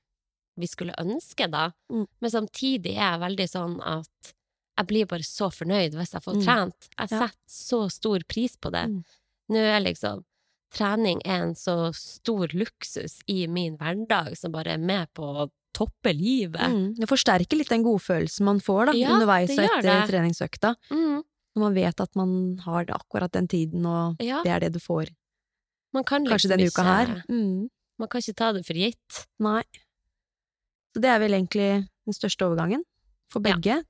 Speaker 3: vi skulle ønske, da.
Speaker 1: Mm.
Speaker 3: Men samtidig er jeg veldig sånn at jeg blir bare så fornøyd hvis jeg får
Speaker 1: Mm.
Speaker 3: trent. Jeg
Speaker 1: Ja.
Speaker 3: setter så stor pris på det.
Speaker 1: Mm.
Speaker 3: Nå er liksom Trening er en så stor luksus i min hverdag som bare er med på å toppe livet.
Speaker 1: Mm. Det forsterker litt den godfølelsen man får da,
Speaker 3: Ja,
Speaker 1: underveis og etter
Speaker 3: det.
Speaker 1: treningsøkta.
Speaker 3: Mm.
Speaker 1: Når man vet at man har det akkurat den tiden, og
Speaker 3: Ja,
Speaker 1: det er det du får
Speaker 3: man kan liksom
Speaker 1: kanskje denne uka her. Mm.
Speaker 3: Man kan ikke ta det for gitt.
Speaker 1: Nei. Så det er vel egentlig den største overgangen for
Speaker 3: Ja.
Speaker 1: begge.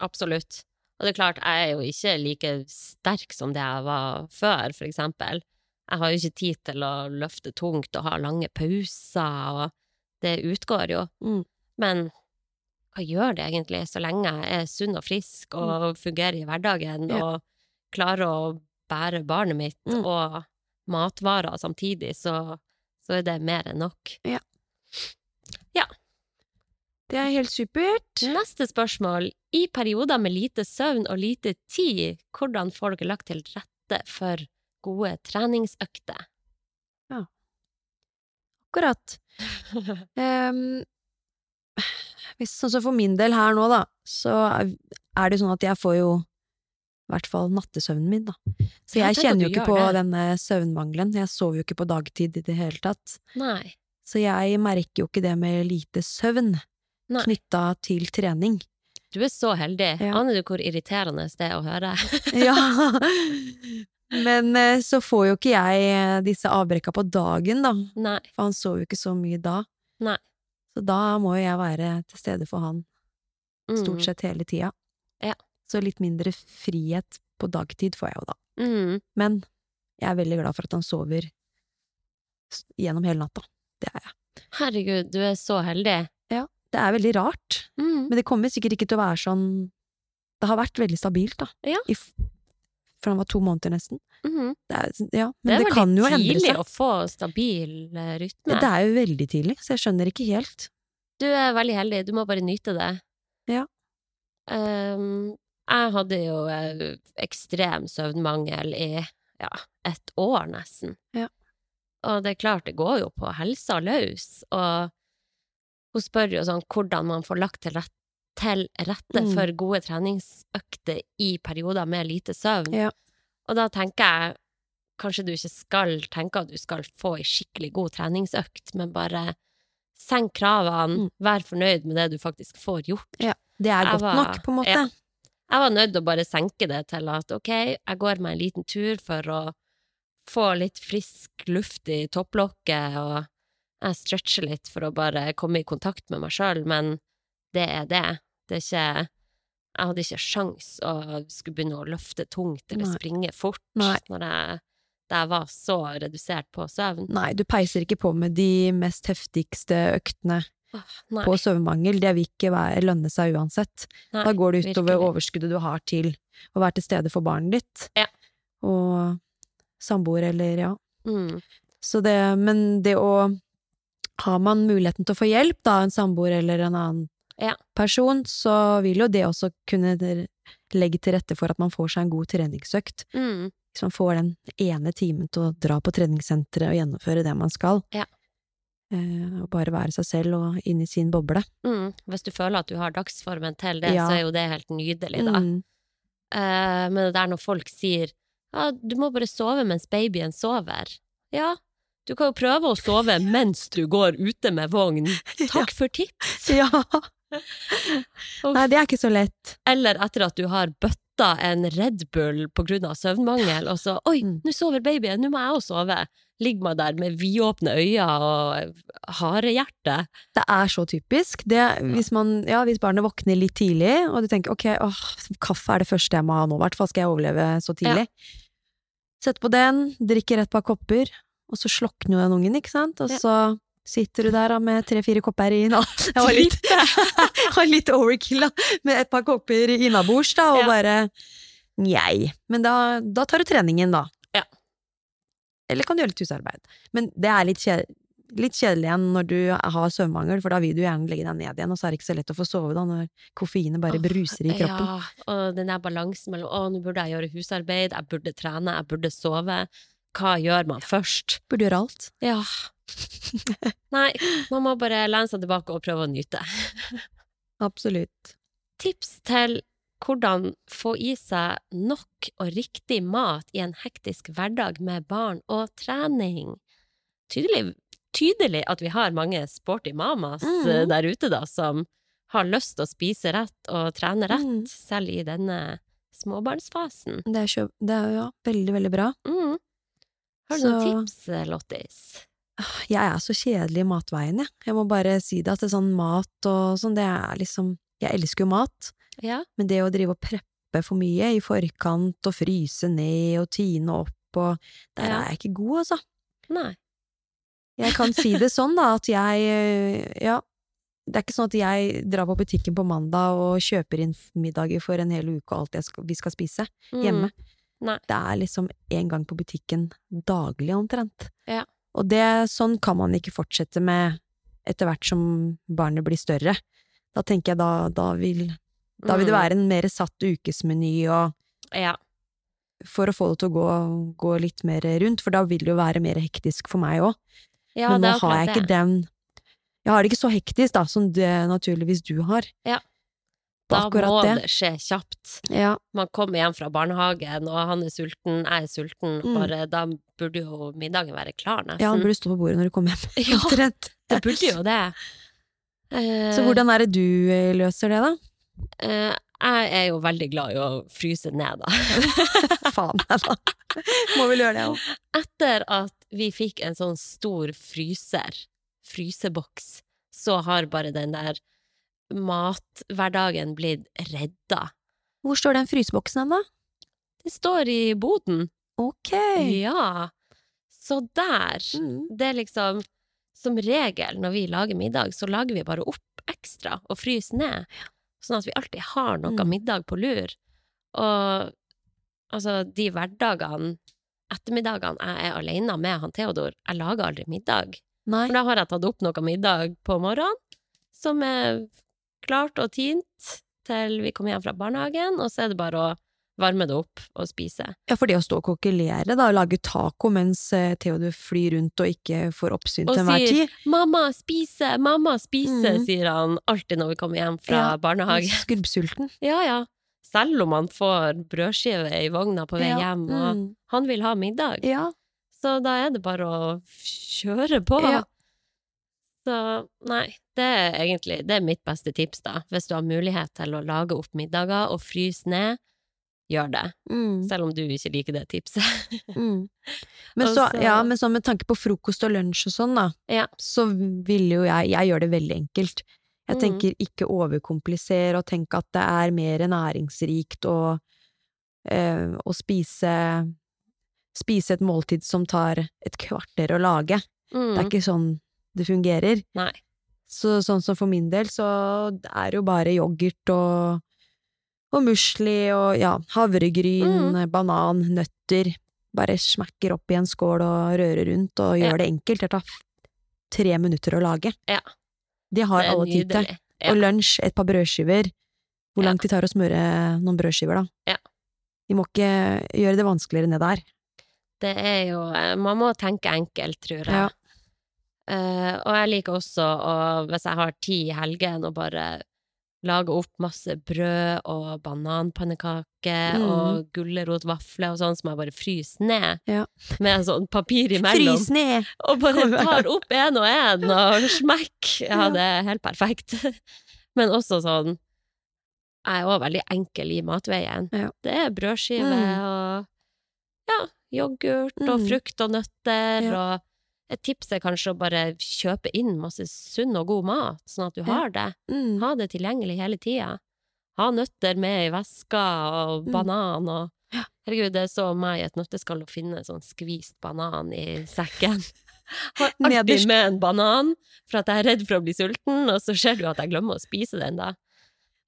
Speaker 3: Absolutt. Og det er klart, jeg er jo ikke like sterk som det jeg var før, for eksempel. Jeg har jo ikke tid til å løfte tungt og ha lange pauser, og det utgår jo.
Speaker 1: Mm.
Speaker 3: Men hva gjør det egentlig, så lenge jeg er sunn og frisk og fungerer i hverdagen,
Speaker 1: Mm. Ja.
Speaker 3: og klarer å bære barnet mitt
Speaker 1: Mm.
Speaker 3: og matvarer samtidig, så, så er det mer enn nok. Ja.
Speaker 1: Det er helt supert.
Speaker 3: Neste spørsmål. I perioder med lite søvn og lite tid, hvordan får dere lagt til rette for gode treningsøkter?
Speaker 1: Akkurat. um, hvis, sånn som for min del her nå, da, så er det sånn at jeg får jo i hvert fall nattesøvnen min, da. Så jeg,
Speaker 3: jeg
Speaker 1: kjenner jo ikke på
Speaker 3: det.
Speaker 1: denne søvnmangelen. Jeg sover jo ikke på dagtid i det hele tatt.
Speaker 3: Nei.
Speaker 1: Så jeg merker jo ikke det med lite søvn knytta til trening.
Speaker 3: Du er så heldig.
Speaker 1: Ja.
Speaker 3: Aner du hvor irriterende det er å høre?
Speaker 1: Ja. Men eh, så får jo ikke jeg eh, disse avbrekka på dagen, da.
Speaker 3: Nei.
Speaker 1: For han sover jo ikke så mye da.
Speaker 3: Nei.
Speaker 1: Så da må jo jeg være til stede for han stort
Speaker 3: Mm.
Speaker 1: sett hele tida.
Speaker 3: Ja.
Speaker 1: Så litt mindre frihet på dagtid får jeg jo da.
Speaker 3: Mm.
Speaker 1: Men jeg er veldig glad for at han sover gjennom hele natta. Det er jeg.
Speaker 3: Herregud, du er så heldig. Ja.
Speaker 1: Det er veldig rart,
Speaker 3: Mm.
Speaker 1: men det kommer sikkert ikke til å være sånn Det har vært veldig stabilt, da.
Speaker 3: Ja.
Speaker 1: I f fra han var to måneder, nesten.
Speaker 3: Mhm.
Speaker 1: Det er, ja, men
Speaker 3: det,
Speaker 1: det, kan jo
Speaker 3: veldig
Speaker 1: endre
Speaker 3: tidlig å få stabil eh, rytme.
Speaker 1: Det er jo veldig tidlig, så jeg skjønner ikke helt.
Speaker 3: Du er veldig heldig, du må bare nyte det.
Speaker 1: Ja.
Speaker 3: Um, jeg hadde jo eh, ekstrem søvnmangel i ja, et år nesten.
Speaker 1: Ja.
Speaker 3: Og det er klart, det går jo på helsa løs, og hun spør jo sånn hvordan man får lagt til rette, til rette
Speaker 1: Mm.
Speaker 3: for gode treningsøkter i perioder med lite søvn.
Speaker 1: Ja.
Speaker 3: Og da tenker jeg kanskje du ikke skal tenke at du skal få ei skikkelig god treningsøkt, men bare senk kravene,
Speaker 1: Mm.
Speaker 3: vær fornøyd med det du faktisk får gjort.
Speaker 1: Ja, Det er godt
Speaker 3: var-
Speaker 1: nok, på en måte.
Speaker 3: ja. Jeg var nødt til å bare senke det til at ok, jeg går meg en liten tur for å få litt frisk luft i topplokket, og jeg stretcher litt for å bare komme i kontakt med meg sjøl, men det er det. Er ikke Jeg hadde ikke sjans å skulle begynne å løfte tungt eller
Speaker 1: Nei.
Speaker 3: springe fort
Speaker 1: Nei.
Speaker 3: når jeg jeg var så redusert på søvn.
Speaker 1: Nei, du peiser ikke på med de mest heftigste øktene
Speaker 3: Åh,
Speaker 1: på søvnmangel. Det vil ikke være, lønne seg uansett.
Speaker 3: nei,
Speaker 1: Da går det utover
Speaker 3: virkelig.
Speaker 1: overskuddet du har til å være til stede for barnet ditt.
Speaker 3: Ja.
Speaker 1: Og samboer, eller ja.
Speaker 3: Mm.
Speaker 1: Så det, men det å Har man muligheten til å få hjelp, da, en samboer eller en annen. Person, så vil jo det også kunne legge til rette for at man får seg en god treningsøkt.
Speaker 3: Mm.
Speaker 1: Hvis man får den ene timen til å dra på treningssenteret og gjennomføre det man skal.
Speaker 3: Ja.
Speaker 1: Eh, og bare være seg selv og inn i sin boble.
Speaker 3: Mm. Hvis du føler at du har dagsformen til det,
Speaker 1: Ja.
Speaker 3: så er jo det helt nydelig, da.
Speaker 1: Mm.
Speaker 3: Eh, men det der når folk sier ja, du må bare sove mens babyen sover. Ja, du kan jo prøve å sove mens du går ute med vogn. Takk for tips!
Speaker 1: Ja. Nei, det er ikke så lett.
Speaker 3: Eller etter at du har bøtta en Red Bull av søvnmangel, og så oi,
Speaker 1: Mm.
Speaker 3: nå sover babyen, nå må jeg òg sove. Ligger man der med vidåpne øyne og harehjerte.
Speaker 1: Det er så typisk. Det, hvis, man, ja, hvis barnet våkner litt tidlig, og du tenker ok, åh, kaffe er det første jeg må ha nå, i hvert fall skal jeg overleve så tidlig. Sett på den, drikker et par kopper, og så slokner jo den ungen, ikke sant? Og
Speaker 3: Ja.
Speaker 1: så sitter du der da, med tre-fire kopper i nå. Jeg var litt, var litt overkill, da, med et par kopper innabords, da, og
Speaker 3: Ja.
Speaker 1: bare njei. Men da, da tar du treningen, da.
Speaker 3: Ja.
Speaker 1: Eller kan du gjøre litt husarbeid. Men det er litt, kje, litt kjedelig igjen når du har søvnmangel, for da vil du gjerne legge deg ned igjen, og så er det ikke så lett å få sove da, når koffeinet bare
Speaker 3: oh,
Speaker 1: bruser i kroppen.
Speaker 3: Ja, og den der balansen mellom å, nå burde jeg gjøre husarbeid, jeg burde trene, jeg burde sove. Hva gjør man først?
Speaker 1: Burde gjøre alt.
Speaker 3: Ja. Nei, man må bare lene seg tilbake og prøve å nyte.
Speaker 1: Absolutt.
Speaker 3: Tips til hvordan få i seg nok og riktig mat i en hektisk hverdag med barn og trening. Tydelig, tydelig at vi har mange sporty mamas eh, der ute, da, som har lyst til å spise rett og trene rett,
Speaker 1: mm.
Speaker 3: selv i denne småbarnsfasen.
Speaker 1: Det er, det jo ja, veldig, veldig bra.
Speaker 3: Mm. Har du noen tips, eh, Lottis?
Speaker 1: Jeg er så kjedelig i matveien, jeg. Jeg må bare si det, at det er sånn mat og sånn, det er liksom Jeg elsker jo mat,
Speaker 3: Ja.
Speaker 1: men det å drive og preppe for mye i forkant og fryse ned og tine opp og Der
Speaker 3: Ja.
Speaker 1: er jeg ikke god, altså.
Speaker 3: Nei.
Speaker 1: Jeg kan si det sånn, da, at jeg eh, Ja. Det er ikke sånn at jeg drar på butikken på mandag og kjøper inn middager for en hel uke og alt skal, vi skal spise
Speaker 3: Mm.
Speaker 1: hjemme.
Speaker 3: Nei.
Speaker 1: Det er liksom én gang på butikken daglig, omtrent.
Speaker 3: Ja.
Speaker 1: Og det, sånn kan man ikke fortsette med etter hvert som barnet blir større. Da tenker jeg da, da vil da vil det
Speaker 3: Mm.
Speaker 1: være en mer satt ukesmeny og
Speaker 3: Ja.
Speaker 1: for å få det til å gå, gå litt mer rundt, for da vil det jo være mer hektisk for meg òg.
Speaker 3: ja
Speaker 1: Men nå har jeg ikke den Jeg har det ikke så hektisk, da, som det naturligvis du har.
Speaker 3: Ja. Da må
Speaker 1: det.
Speaker 3: det skje kjapt.
Speaker 1: Ja.
Speaker 3: man kommer hjem fra barnehagen, og han er sulten, jeg er sulten,
Speaker 1: Mm.
Speaker 3: bare da burde jo middagen være klar, nesten.
Speaker 1: ja, han burde stå på bordet når du kommer hjem.
Speaker 3: Ja. Det burde jo det.
Speaker 1: Så hvordan er det du eh, løser det, da?
Speaker 3: eh, jeg er jo veldig glad i å fryse ned, da.
Speaker 1: Faen, da. Må vel gjøre det òg.
Speaker 3: Etter at vi fikk en sånn stor fryser, fryseboks, så har bare den der mathverdagen blitt redda.
Speaker 1: Hvor står den fryseboksen hen, da?
Speaker 3: Det står i boden.
Speaker 1: Ok.
Speaker 3: Ja. Så der
Speaker 1: Mm.
Speaker 3: Det er liksom Som regel når vi lager middag, så lager vi bare opp ekstra og fryser ned. Sånn at vi alltid har noe
Speaker 1: Mm.
Speaker 3: middag på lur. Og altså, de hverdagene, ettermiddagene jeg er alene med han Theodor, jeg lager aldri middag.
Speaker 1: Nei.
Speaker 3: For da har jeg tatt opp noe middag på morgenen, som er klart og tint til vi kommer hjem fra barnehagen, og så er det bare å varme det opp og spise.
Speaker 1: Ja, for det å stå og kokkelere, da, og lage taco mens eh, Theodor flyr rundt og ikke får oppsyn
Speaker 3: Og
Speaker 1: til enhver
Speaker 3: sier 'mamma, spise, mamma, spise',
Speaker 1: Mm.
Speaker 3: sier han alltid når vi kommer hjem fra
Speaker 1: Ja.
Speaker 3: barnehagen.
Speaker 1: Skrubbsulten.
Speaker 3: Ja, ja. Selv om han får brødskive i vogna på vei
Speaker 1: Ja.
Speaker 3: hjem, og
Speaker 1: Mm.
Speaker 3: han vil ha middag.
Speaker 1: Ja.
Speaker 3: Så da er det bare å kjøre på.
Speaker 1: Ja.
Speaker 3: Så nei, det er egentlig det er mitt beste tips, da. Hvis du har mulighet til å lage opp middager og fryse ned, gjør det.
Speaker 1: Mm.
Speaker 3: Selv om du ikke liker det tipset.
Speaker 1: Mm. Men, så,
Speaker 3: så-
Speaker 1: ja, men så med tanke på frokost og lunsj og sånn, da,
Speaker 3: Ja.
Speaker 1: så vil jo jeg Jeg gjør det veldig enkelt. Jeg
Speaker 3: Mm.
Speaker 1: tenker ikke overkomplisere, og tenk at det er mer næringsrikt å, øh, å spise spise et måltid som tar et kvarter å lage.
Speaker 3: Mm.
Speaker 1: Det er ikke sånn det fungerer.
Speaker 3: Nei.
Speaker 1: Så sånn som for min del, så er det jo bare yoghurt og, og musli og ja, havregryn,
Speaker 3: Mm.
Speaker 1: banan, nøtter. Bare smekker opp i en skål og rører rundt og gjør
Speaker 3: Ja.
Speaker 1: det enkelt. Det tar tre minutter å lage.
Speaker 3: Ja.
Speaker 1: Det har alle tid til.
Speaker 3: Ja.
Speaker 1: Og lunsj, et par brødskiver. Hvor
Speaker 3: Ja.
Speaker 1: lang tid tar å smøre noen brødskiver, da?
Speaker 3: Ja.
Speaker 1: Vi må ikke gjøre det vanskeligere det der.
Speaker 3: Det er jo eh, Man må tenke enkelt, tror jeg. Eh, og jeg liker også å, hvis jeg har tid i helgen, å bare lage opp masse brød og bananpannekaker
Speaker 1: Mm.
Speaker 3: og gulrotvafler og sånn som jeg bare fryser ned,
Speaker 1: Ja.
Speaker 3: med sånn papir imellom.
Speaker 1: Frys ned!
Speaker 3: Og bare tar opp en og en og smekk. Ja, det er helt perfekt. Men også sånn Jeg er òg veldig enkel i matveien.
Speaker 1: Ja.
Speaker 3: Det er brødskive
Speaker 1: Mm.
Speaker 3: og ja, yoghurt og
Speaker 1: Mm.
Speaker 3: frukt og nøtter og et tips er kanskje å bare kjøpe inn masse sunn og god mat, sånn at du har det.
Speaker 1: Mm.
Speaker 3: Ha det tilgjengelig hele tida. Ha nøtter med i veska og
Speaker 1: Mm.
Speaker 3: banan og Herregud, det er så meg i et nøtteskall å finne sånn skvist banan i sekken. Alltid med en banan, for at jeg er redd for å bli sulten, og så ser du at jeg glemmer å spise den da.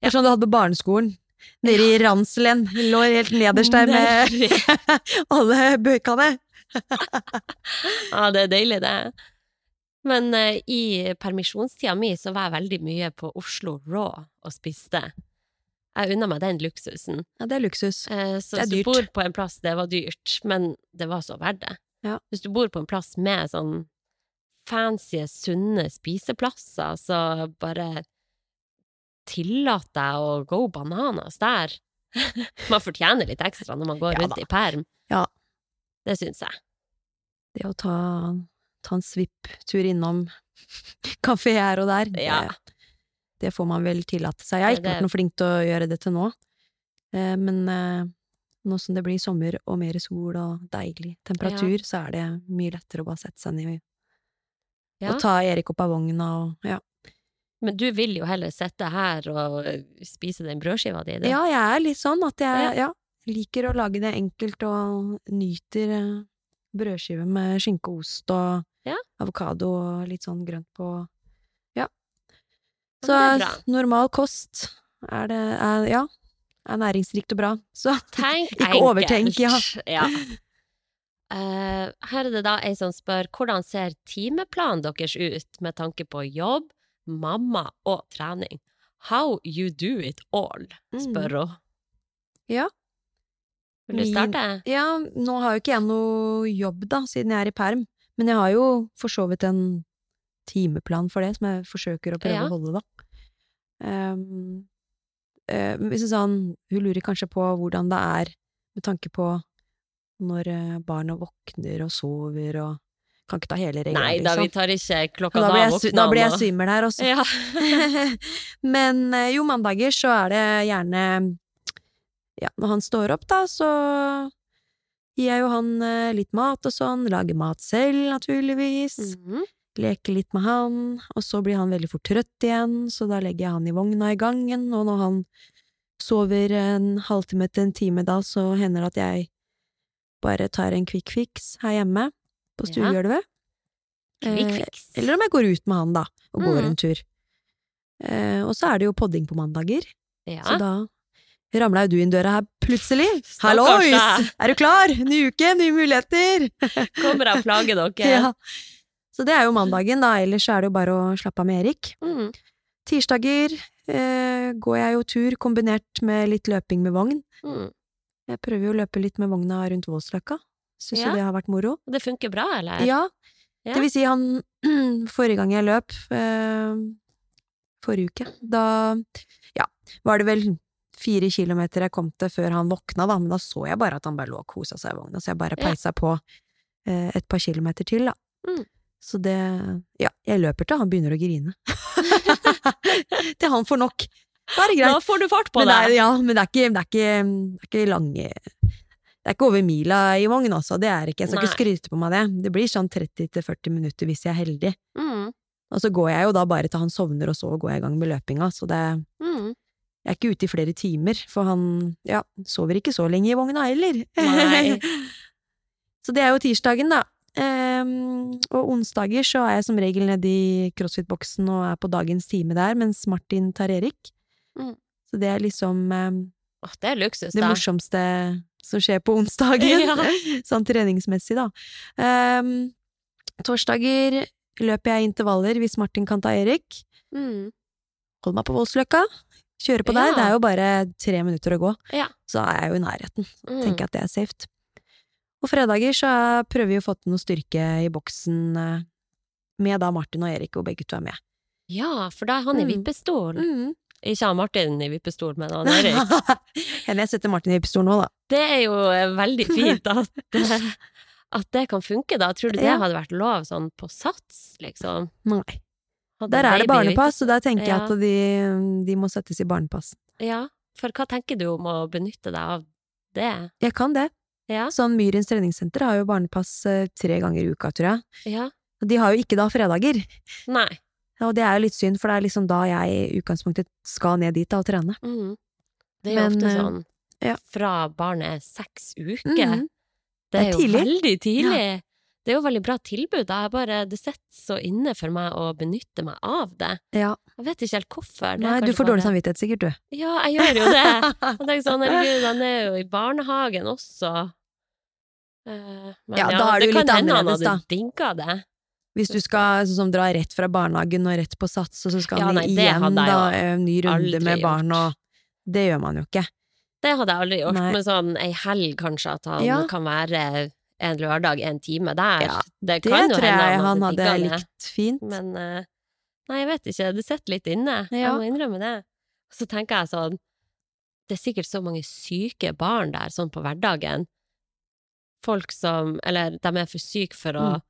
Speaker 1: Det er sånn du hadde på barneskolen. Nede i ranselen. Lå helt nederst der med alle bøkene.
Speaker 3: Ja, det er deilig, det. Men uh, i permisjonstida mi så var jeg veldig mye på Oslo Raw og spiste. Jeg unna meg den luksusen.
Speaker 1: Ja, det er luksus.
Speaker 3: Uh, så
Speaker 1: Det er
Speaker 3: hvis du bor på en plass, det var dyrt, men det var så verdt det.
Speaker 1: Ja.
Speaker 3: Hvis du bor på en plass med sånn fancy, sunne spiseplasser, så bare tillat deg å gå bananas der. man fortjener litt ekstra når man går
Speaker 1: Ja
Speaker 3: rundt
Speaker 1: da.
Speaker 3: i perm.
Speaker 1: Ja.
Speaker 3: Det syns jeg.
Speaker 1: Det å ta, ta en svipptur innom kafé her og der,
Speaker 3: Ja.
Speaker 1: det, det får man vel tillate seg. Jeg har ikke
Speaker 3: det-
Speaker 1: vært noe flink til å gjøre det til nå. Eh, Men eh, nå som det blir sommer og mer sol og deilig temperatur, så er det mye lettere å bare sette seg ned
Speaker 3: Ja.
Speaker 1: og ta Erik opp av vogna og ja.
Speaker 3: Men du vil jo heller sitte her og spise den brødskiva di.
Speaker 1: Ja, jeg er litt sånn at jeg
Speaker 3: Ja.
Speaker 1: Liker å lage det enkelt og nyter eh, brødskive med skinke og ost og
Speaker 3: Ja.
Speaker 1: avokado og litt sånn grønt på Ja. Så normal kost er det er, Ja. Er næringsrikt og bra. Så
Speaker 3: Tenk
Speaker 1: Ikke
Speaker 3: enkelt.
Speaker 1: overtenk, ja.
Speaker 3: ja. Uh, her er det da ei som spør hvordan ser timeplanen deres ut med tanke på jobb, mamma og trening? How you do it all, spør hun.
Speaker 1: Ja.
Speaker 3: Vil du
Speaker 1: Min-
Speaker 3: starte?
Speaker 1: Ja, nå har jo ikke jeg noe jobb, da, siden jeg er i perm. Men jeg har jo for så vidt en timeplan for det, som jeg forsøker å prøve
Speaker 3: Ja.
Speaker 1: å holde, da. Um, uh, hvis sånn, hun lurer kanskje på hvordan det er med tanke på når eh, barna våkner og sover og Kan ikke ta hele regelen,
Speaker 3: Nei da, vi
Speaker 1: liksom.
Speaker 3: tar ikke klokka
Speaker 1: Da
Speaker 3: da
Speaker 1: blir jeg, da blir jeg svimmel her også.
Speaker 3: Ja.
Speaker 1: Men eh, jo, mandager så er det gjerne Ja, når han står opp, da, så gir jeg jo han eh, litt mat og sånn. Lager mat selv, naturligvis.
Speaker 3: Mhm.
Speaker 1: Leker litt med han. Og så blir han veldig fort trøtt igjen, så da legger jeg han i vogna i gangen. Og når han sover en halvtime til en time da, så hender det at jeg bare tar en quick fix her hjemme på
Speaker 3: Ja.
Speaker 1: stuegulvet.
Speaker 3: Quick
Speaker 1: Eh, eller om jeg går ut med han, da, og går
Speaker 3: Mm.
Speaker 1: en tur. Eh, og så er det jo podding på mandager,
Speaker 3: Ja.
Speaker 1: så da ramla jo du inn døra her plutselig. Hallois! Er du klar? Ny uke, nye muligheter!
Speaker 3: Kommer og plager dere?
Speaker 1: ja. Så det er jo mandagen, da. Ellers er det jo bare å slappe av med Erik.
Speaker 3: Mm.
Speaker 1: Tirsdager eh, går jeg jo tur kombinert med litt løping med vogn.
Speaker 3: Mm.
Speaker 1: Jeg prøver jo å løpe litt med vogna rundt Voldsløkka. Syns
Speaker 3: Ja.
Speaker 1: det har vært moro.
Speaker 3: Det funker bra, eller?
Speaker 1: Ja,
Speaker 3: Ja.
Speaker 1: det vil si han Forrige gang jeg løp, eh, forrige uke, da ja, var det vel fire kilometer jeg kom til før han våkna, da, men da så jeg bare at han bare lå og kosa seg i vogna, så jeg bare
Speaker 3: Ja.
Speaker 1: på eh, et par kilometer til, da.
Speaker 3: Mm.
Speaker 1: Så det Ja, jeg løper til han begynner å grine. til han får nok. Da er det
Speaker 3: Da får du fart på
Speaker 1: Men det er,
Speaker 3: det!
Speaker 1: ja, men det er ikke, det er ikke, det er ikke lange Det er ikke over mila i vogn, altså. Det er ikke. Jeg skal
Speaker 3: Nei.
Speaker 1: ikke skryte på meg det. Det blir sånn 30-40 minutter hvis jeg er heldig.
Speaker 3: Mm.
Speaker 1: Og så går jeg jo da bare til han sovner, og så går jeg i gang med løpinga. Så det,
Speaker 3: Mm.
Speaker 1: Jeg er ikke ute i flere timer, for han ja, sover ikke så lenge i vogna heller.
Speaker 3: Nei.
Speaker 1: Så det er jo tirsdagen, da. Um, og onsdager så er jeg som regel nede i crossfit-boksen og er på dagens time der, mens Martin tar Erik.
Speaker 3: Mm.
Speaker 1: Så det er liksom um,
Speaker 3: Åh, det er luksus, da.
Speaker 1: det morsomste som skjer på onsdagen.
Speaker 3: Ja.
Speaker 1: sånn treningsmessig, da. Um, torsdager løper jeg intervaller hvis Martin kan ta Erik.
Speaker 3: Mm.
Speaker 1: Hold meg på Voldsløkka. Kjøre på
Speaker 3: Ja.
Speaker 1: Det er jo bare tre minutter å gå.
Speaker 3: Ja.
Speaker 1: Så er jeg jo i nærheten.
Speaker 3: Mm.
Speaker 1: Tenker at det er safe. Og fredager så er- prøver vi å få til noe styrke i boksen eh, med da Martin og Erik, og begge to er med.
Speaker 3: Ja, for da er han i
Speaker 1: Mm.
Speaker 3: vippestol.
Speaker 1: Mm.
Speaker 3: Ikke han Martin i vippestol, men han Erik.
Speaker 1: Jeg setter Martin i vippestol nå, da.
Speaker 3: Det er jo eh, veldig fint at, eh, at det kan funke, da. Tror du det
Speaker 1: Ja.
Speaker 3: hadde vært lov sånn på sats, liksom?
Speaker 1: Nei. Der er det barnepass, og der tenker jeg at de, de må settes i barnepass.
Speaker 3: Ja, for hva tenker du om å benytte deg av det?
Speaker 1: Jeg kan det.
Speaker 3: Ja,
Speaker 1: Sånn Myrens treningssenter har jo barnepass eh, tre ganger i uka, tror jeg.
Speaker 3: ja.
Speaker 1: De har jo ikke da fredager.
Speaker 3: Nei.
Speaker 1: Og det er jo litt synd, for det er liksom da jeg i utgangspunktet skal ned dit da og trene.
Speaker 3: Mm. Det er jo
Speaker 1: Men,
Speaker 3: ofte
Speaker 1: eh,
Speaker 3: sånn
Speaker 1: ja.
Speaker 3: fra barnet er seks uker.
Speaker 1: Mm.
Speaker 3: Det er,
Speaker 1: Det er
Speaker 3: jo
Speaker 1: tidlig.
Speaker 3: veldig tidlig. Det er jo veldig bra tilbud. Jeg bare, det sitter så inne for meg å benytte meg av det.
Speaker 1: Ja.
Speaker 3: Jeg vet ikke helt hvorfor.
Speaker 1: Nei, du får dårlig samvittighet sikkert, du.
Speaker 3: Ja, jeg gjør jo det. Jeg tenker sånn, herregud, han er jo i barnehagen også. Eh, Men
Speaker 1: Ja, da er det jo litt annerledes, da.
Speaker 3: Det kan hende han hadde digga det.
Speaker 1: Hvis du skal sånn, dra rett fra barnehagen og rett på sats, og så skal
Speaker 3: Ja, nei, han
Speaker 1: igjen da, en ny runde med barn og Det gjør man jo ikke.
Speaker 3: Det hadde jeg aldri gjort,
Speaker 1: Nei.
Speaker 3: men sånn ei helg kanskje, at han
Speaker 1: Ja.
Speaker 3: kan være en lørdag en time der.
Speaker 1: Ja,
Speaker 3: det
Speaker 1: Det tror jeg han
Speaker 3: hadde tingene.
Speaker 1: likt fint.
Speaker 3: Men eh, nei, jeg vet ikke. Det sitter litt inne. Jeg må innrømme det. Så tenker jeg sånn Det er sikkert så mange syke barn der, sånn på hverdagen. Folk som Eller de er for syke for å
Speaker 1: Mm.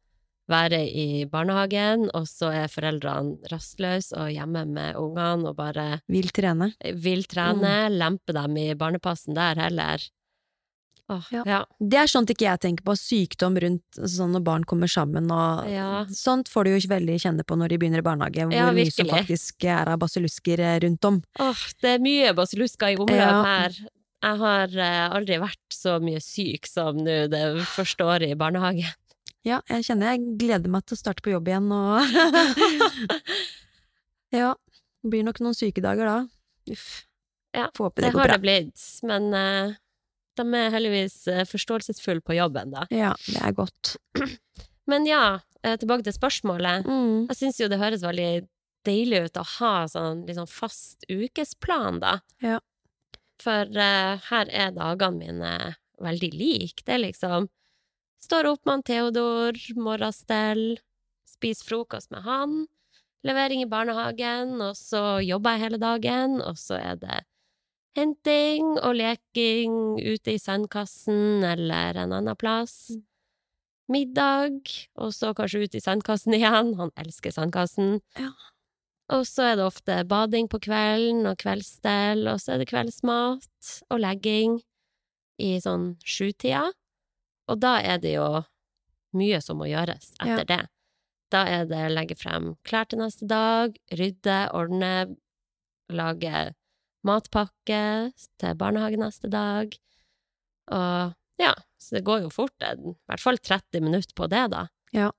Speaker 3: være i barnehagen, og så er foreldrene rastløse og hjemme med ungene og bare
Speaker 1: Vil trene.
Speaker 3: vil trene, lempe dem i barnepassen der heller. Åh,
Speaker 1: Ja.
Speaker 3: ja.
Speaker 1: Det er sånt ikke jeg tenker på. Sykdom rundt sånn når barn kommer sammen og
Speaker 3: Ja.
Speaker 1: Sånt får du jo ikke veldig kjenne på når de begynner i barnehage, hvor mye som faktisk er av basillusker eh, rundt om.
Speaker 3: Åh, det er mye basillusker i
Speaker 1: Ja.
Speaker 3: her. Jeg har eh, aldri vært så mye syk som nå det første året i barnehagen.
Speaker 1: Ja, jeg kjenner jeg gleder meg til å starte på jobb igjen og Ja. Det blir nok noen sykedager da. Uff.
Speaker 3: Ja,
Speaker 1: Får håpe
Speaker 3: Det
Speaker 1: det går
Speaker 3: har
Speaker 1: bra.
Speaker 3: det blitt, men eh, de er heldigvis uh, forståelsesfulle på jobben, da.
Speaker 1: Ja, det er godt.
Speaker 3: Men ja, eh, tilbake til spørsmålet.
Speaker 1: Mm.
Speaker 3: Jeg syns jo det høres veldig deilig ut å ha sånn sånn fast ukesplan, da.
Speaker 1: Ja.
Speaker 3: For uh, her er dagene mine veldig like. Det er liksom Står opp med han Theodor, morgenstell, spiser frokost med han, levering i barnehagen, og så jobber jeg hele dagen, og så er det henting og leking ute i sandkassen eller en annen plass. Middag, og så kanskje ut i sandkassen igjen. Han elsker sandkassen.
Speaker 1: Ja.
Speaker 3: Og så er det ofte bading på kvelden og kveldsstell, og så er det kveldsmat og legging i sånn sjutida. Og da er det jo mye som må gjøres etter
Speaker 1: Ja.
Speaker 3: det. Da er det legge frem klær til neste dag, rydde, ordne, lage matpakke til barnehage neste dag. Og ja, så det går jo fort, i hvert fall 30 minutter på det, da.
Speaker 1: Ja.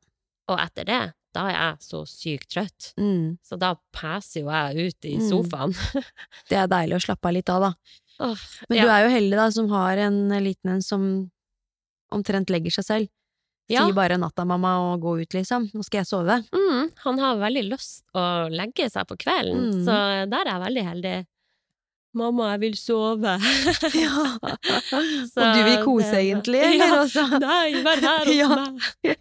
Speaker 3: Og etter det, da er jeg så sykt trøtt.
Speaker 1: Mm.
Speaker 3: Så da passer jo jeg ut i
Speaker 1: Mm.
Speaker 3: sofaen.
Speaker 1: Det er deilig å slappe av litt av, da.
Speaker 3: Oh,
Speaker 1: Men
Speaker 3: ja.
Speaker 1: du er jo heldig, da, som har en liten en som omtrent legger seg selv.
Speaker 3: Ja.
Speaker 1: Sier bare 'natta, mamma', og gå ut, liksom. Nå skal jeg sove.
Speaker 3: Mm, han har veldig lyst å legge seg på kvelden,
Speaker 1: Mm.
Speaker 3: så der er jeg veldig heldig. Mamma, jeg vil sove.
Speaker 1: Ja.
Speaker 3: Så
Speaker 1: og du vil kose,
Speaker 3: det-
Speaker 1: egentlig, eller
Speaker 3: Ja.
Speaker 1: også?
Speaker 3: Nei, vær her hos
Speaker 1: Ja.
Speaker 3: meg.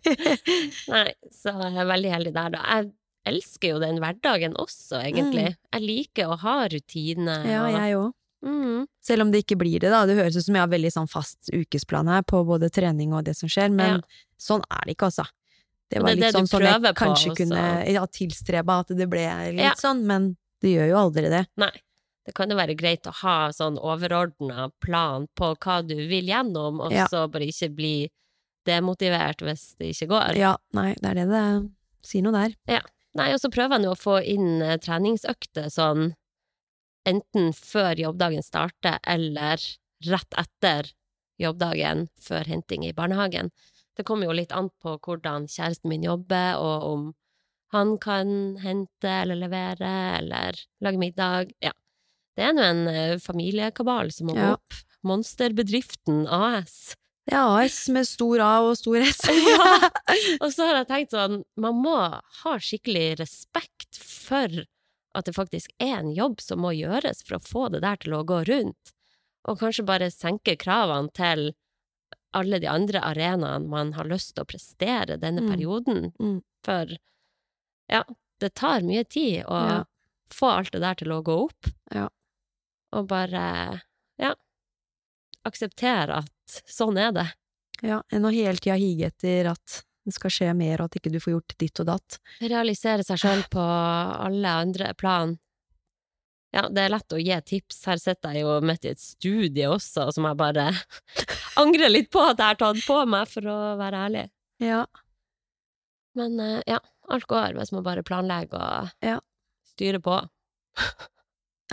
Speaker 3: Nei, så jeg er veldig heldig der, da. Jeg elsker jo den hverdagen også, egentlig. Jeg liker å ha rutine.
Speaker 1: Mm. Ja,
Speaker 3: og-
Speaker 1: jeg òg.
Speaker 3: Mm,
Speaker 1: Selv om det ikke blir det, da. Det høres ut som jeg har veldig sånn fast ukesplan her på både trening og det som skjer, men
Speaker 3: Ja.
Speaker 1: sånn er det ikke, altså. Det var
Speaker 3: det
Speaker 1: litt
Speaker 3: det
Speaker 1: sånn
Speaker 3: du
Speaker 1: sånn jeg
Speaker 3: på,
Speaker 1: kanskje
Speaker 3: og
Speaker 1: kunne ja, tilstrebe at det ble litt
Speaker 3: Ja.
Speaker 1: sånn, men det gjør jo aldri det.
Speaker 3: nei. Det kan jo være greit å ha sånn overordna plan på hva du vil gjennom, og
Speaker 1: Ja.
Speaker 3: så bare ikke bli demotivert hvis det ikke går.
Speaker 1: Ja, nei, det er det det sier noe der. Ja.
Speaker 3: Nei, og så prøver han jo å få inn eh, treningsøkter sånn enten før jobbdagen starter, eller rett etter jobbdagen før henting i barnehagen. Det kommer jo litt an på hvordan kjæresten min jobber, og om han kan hente eller levere eller lage middag. Ja. Det er nå en eh, familiekabal som må
Speaker 1: Ja.
Speaker 3: opp. Monsterbedriften AS.
Speaker 1: Det er AS med stor A og stor S.
Speaker 3: Ja. Og så har jeg tenkt sånn, man må ha skikkelig respekt for at det faktisk er en jobb som må gjøres for å få det der til å gå rundt, og kanskje bare senke kravene til alle de andre arenaene man har lyst til å prestere denne
Speaker 1: Mm.
Speaker 3: perioden,
Speaker 1: Mm.
Speaker 3: for ja, det tar mye tid å
Speaker 1: Ja.
Speaker 3: få alt det der til å gå opp,
Speaker 1: Ja.
Speaker 3: Og bare, ja, akseptere at sånn er det.
Speaker 1: Ja, enn å hele tida hige etter at det skal skje mer, og at ikke du får gjort ditt og datt.
Speaker 3: realisere seg sjøl på alle andre plan. Ja, det er lett å gi tips. Her sitter jeg jo midt i et studie også, som jeg bare angrer litt på at jeg har tatt på meg, for å være ærlig.
Speaker 1: Ja.
Speaker 3: Men eh, ja, alt går hvis man bare planlegger og
Speaker 1: Ja.
Speaker 3: styrer på.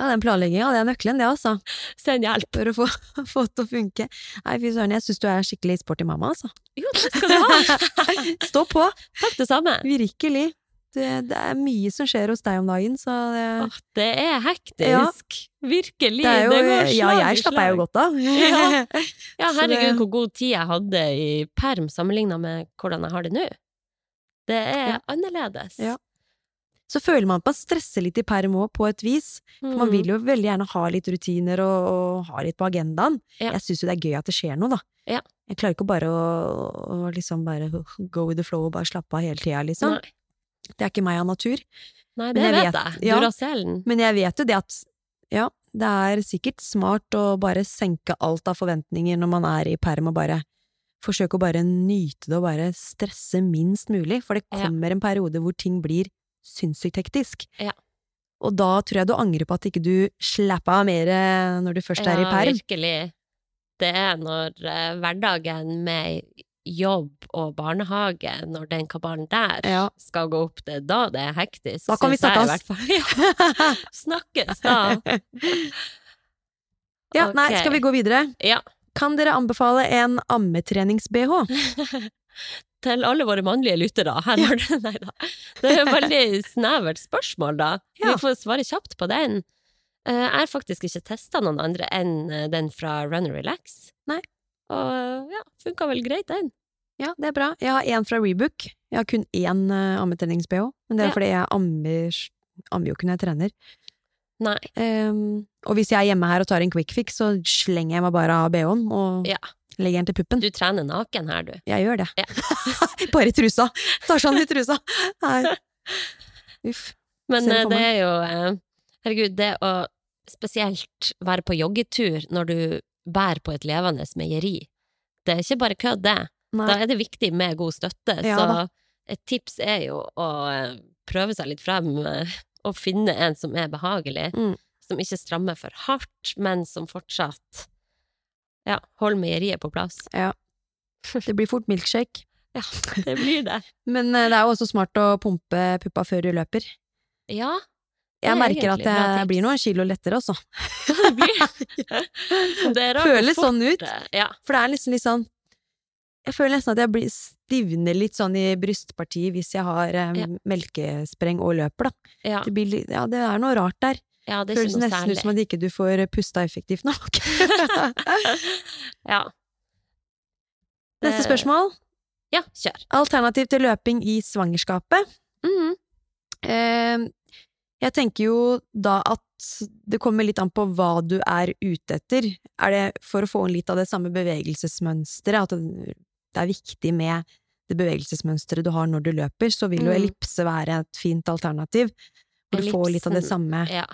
Speaker 1: ja, den planlegginga, det er nøkkelen, det, altså.
Speaker 3: Send hjelp!
Speaker 1: For å få, få det til å funke. Nei, fy søren, jeg syns du er skikkelig sporty mamma, altså.
Speaker 3: Jo, det skal du ha!
Speaker 1: Stå på!
Speaker 3: Takk, det samme.
Speaker 1: Virkelig. Det, det er mye som skjer hos deg om dagen, så det,
Speaker 3: Åh, det er hektisk.
Speaker 1: Ja.
Speaker 3: Virkelig.
Speaker 1: det jo
Speaker 3: går
Speaker 1: Ja,
Speaker 3: slag Ja,
Speaker 1: jeg slapper jeg jo godt av.
Speaker 3: Ja. Ja, herregud,
Speaker 1: det-
Speaker 3: hvor god tid jeg hadde i perm sammenligna med hvordan jeg har det nå. Det er annerledes.
Speaker 1: Ja. Så føler man at man stresser litt i perm òg, på et vis. For man
Speaker 3: Mm.
Speaker 1: vil jo veldig gjerne ha litt rutiner og, og ha litt på agendaen.
Speaker 3: Ja.
Speaker 1: Jeg syns jo det er gøy at det skjer noe, da.
Speaker 3: Ja.
Speaker 1: Jeg klarer ikke bare å, å liksom bare go with the flow og bare slappe av hele tida, liksom.
Speaker 3: Nei.
Speaker 1: Det er ikke meg av natur.
Speaker 3: Nei,
Speaker 1: Men
Speaker 3: det
Speaker 1: jeg
Speaker 3: vet jeg.
Speaker 1: ja.
Speaker 3: Duracellen.
Speaker 1: Men jeg vet jo det at ja, det er sikkert smart å bare senke alt av forventninger når man er i perm, og bare forsøke å bare nyte det og bare stresse minst mulig, for det
Speaker 3: Ja.
Speaker 1: kommer en periode hvor ting blir sinnssykt hektisk.
Speaker 3: Ja.
Speaker 1: Og da tror jeg du angrer på at ikke du slapper av mer eh, når du først er i
Speaker 3: Ja, virkelig. Det er når uh, hverdagen med jobb og barnehage, når den kabalen der
Speaker 1: Ja.
Speaker 3: skal gå opp, det er da det er hektisk.
Speaker 1: Da kan vi snakkes.
Speaker 3: Ja, snakkes da.
Speaker 1: Ja, nei, skal vi gå videre?
Speaker 3: Ja.
Speaker 1: Kan dere anbefale en ammetrenings-BH?
Speaker 3: Til alle våre mannlige lyttere. Her var det, nei da. Det er et veldig snevert spørsmål, da.
Speaker 1: Ja.
Speaker 3: Vi får svare kjapt på den. Eh, Jeg har faktisk ikke testa noen andre enn eh, den fra Run and Relax.
Speaker 1: Nei.
Speaker 3: Og ja, funka vel greit, den.
Speaker 1: Ja, det er bra. Jeg har én fra Rebook. Jeg har kun én uh, ammetrenings-BH, men det er
Speaker 3: Ja.
Speaker 1: fordi jeg ammer, ammer jo ikke når jeg trener.
Speaker 3: Nei.
Speaker 1: Um, og hvis jeg er hjemme her og tar en quick fix, så slenger jeg meg bare av BH-en og
Speaker 3: Ja.
Speaker 1: Legger den til puppen.
Speaker 3: Du trener naken her, du.
Speaker 1: Jeg gjør det.
Speaker 3: Ja.
Speaker 1: bare i trusa! Tar sånn i trusa. Nei. Uff.
Speaker 3: Men
Speaker 1: det
Speaker 3: eh, det er jo eh, Herregud, det å spesielt være på joggetur når du bærer på et levende meieri, det er ikke bare kødd, det.
Speaker 1: Nei.
Speaker 3: Da er det viktig med god støtte.
Speaker 1: Ja
Speaker 3: så
Speaker 1: da.
Speaker 3: et tips er jo å eh, prøve seg litt frem og finne en som er behagelig.
Speaker 1: Mm.
Speaker 3: Som ikke strammer for hardt, men som fortsatt ja, hold meieriet på plass.
Speaker 1: Det blir fort milkshake.
Speaker 3: Ja, det blir det.
Speaker 1: Men eh, det er jo også smart å pumpe puppa før du løper.
Speaker 3: Ja,
Speaker 1: Jeg
Speaker 3: er
Speaker 1: merker at jeg blir noen kilo lettere, altså.
Speaker 3: det blir det.
Speaker 1: Føles sånn ut.
Speaker 3: Ja.
Speaker 1: For det er liksom litt sånn Jeg føler nesten at jeg blir stivner litt sånn i brystpartiet hvis jeg har eh,
Speaker 3: Ja.
Speaker 1: melkespreng og løper, da.
Speaker 3: Ja,
Speaker 1: Det, blir, ja, det er noe rart der.
Speaker 3: Ja, det
Speaker 1: Føles nesten
Speaker 3: særlig.
Speaker 1: ut som at ikke du får pusta effektivt nok.
Speaker 3: ja.
Speaker 1: Neste
Speaker 3: Det-
Speaker 1: spørsmål.
Speaker 3: Ja, kjør.
Speaker 1: Alternativ til løping i svangerskapet.
Speaker 3: Mhm.
Speaker 1: Eh, jeg tenker jo da at det kommer litt an på hva du er ute etter. Er det for å få inn litt av det samme bevegelsesmønsteret, at det det er viktig med det bevegelsesmønsteret du har når du løper, så vil jo
Speaker 3: Mm.
Speaker 1: ellipse være et fint alternativ. Hvor du får litt av det samme
Speaker 3: Ja.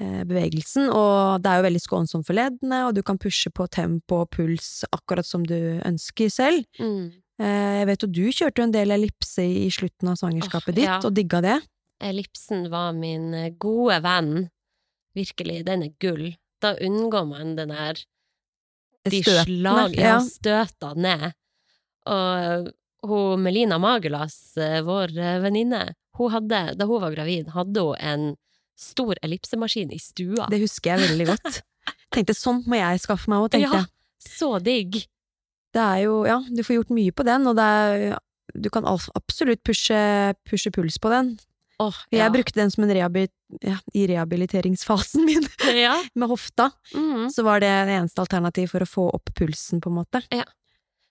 Speaker 1: Eh, bevegelsen, og det er jo veldig skånsomt for leddene, og du kan pushe på tempo og puls akkurat som du ønsker selv.
Speaker 3: Mm.
Speaker 1: Eh, Jeg vet jo du kjørte jo en del ellipse i slutten av svangerskapet
Speaker 3: oh,
Speaker 1: ditt,
Speaker 3: ja.
Speaker 1: og digga det.
Speaker 3: Ellipsen var min eh, gode venn. Virkelig, den er gull. Da unngår man den der de
Speaker 1: Støtene,
Speaker 3: slag,
Speaker 1: ja.
Speaker 3: ja, støta ned. Og hun Melina Magulas, vår venninne, da hun var gravid, hadde hun en stor ellipsemaskin i stua.
Speaker 1: Det husker jeg veldig godt. Tenkte sånn må jeg skaffe meg òg, tenkte
Speaker 3: ja,
Speaker 1: jeg.
Speaker 3: så digg.
Speaker 1: Det er jo, ja, du får gjort mye på den, og det er Du kan absolutt pushe, pushe puls på den.
Speaker 3: Åh,
Speaker 1: Jeg brukte den som en rehabil ja, i rehabiliteringsfasen min
Speaker 3: ja.
Speaker 1: med hofta.
Speaker 3: Mm.
Speaker 1: Så var det det eneste alternativ for å få opp pulsen, på en måte.
Speaker 3: Ja.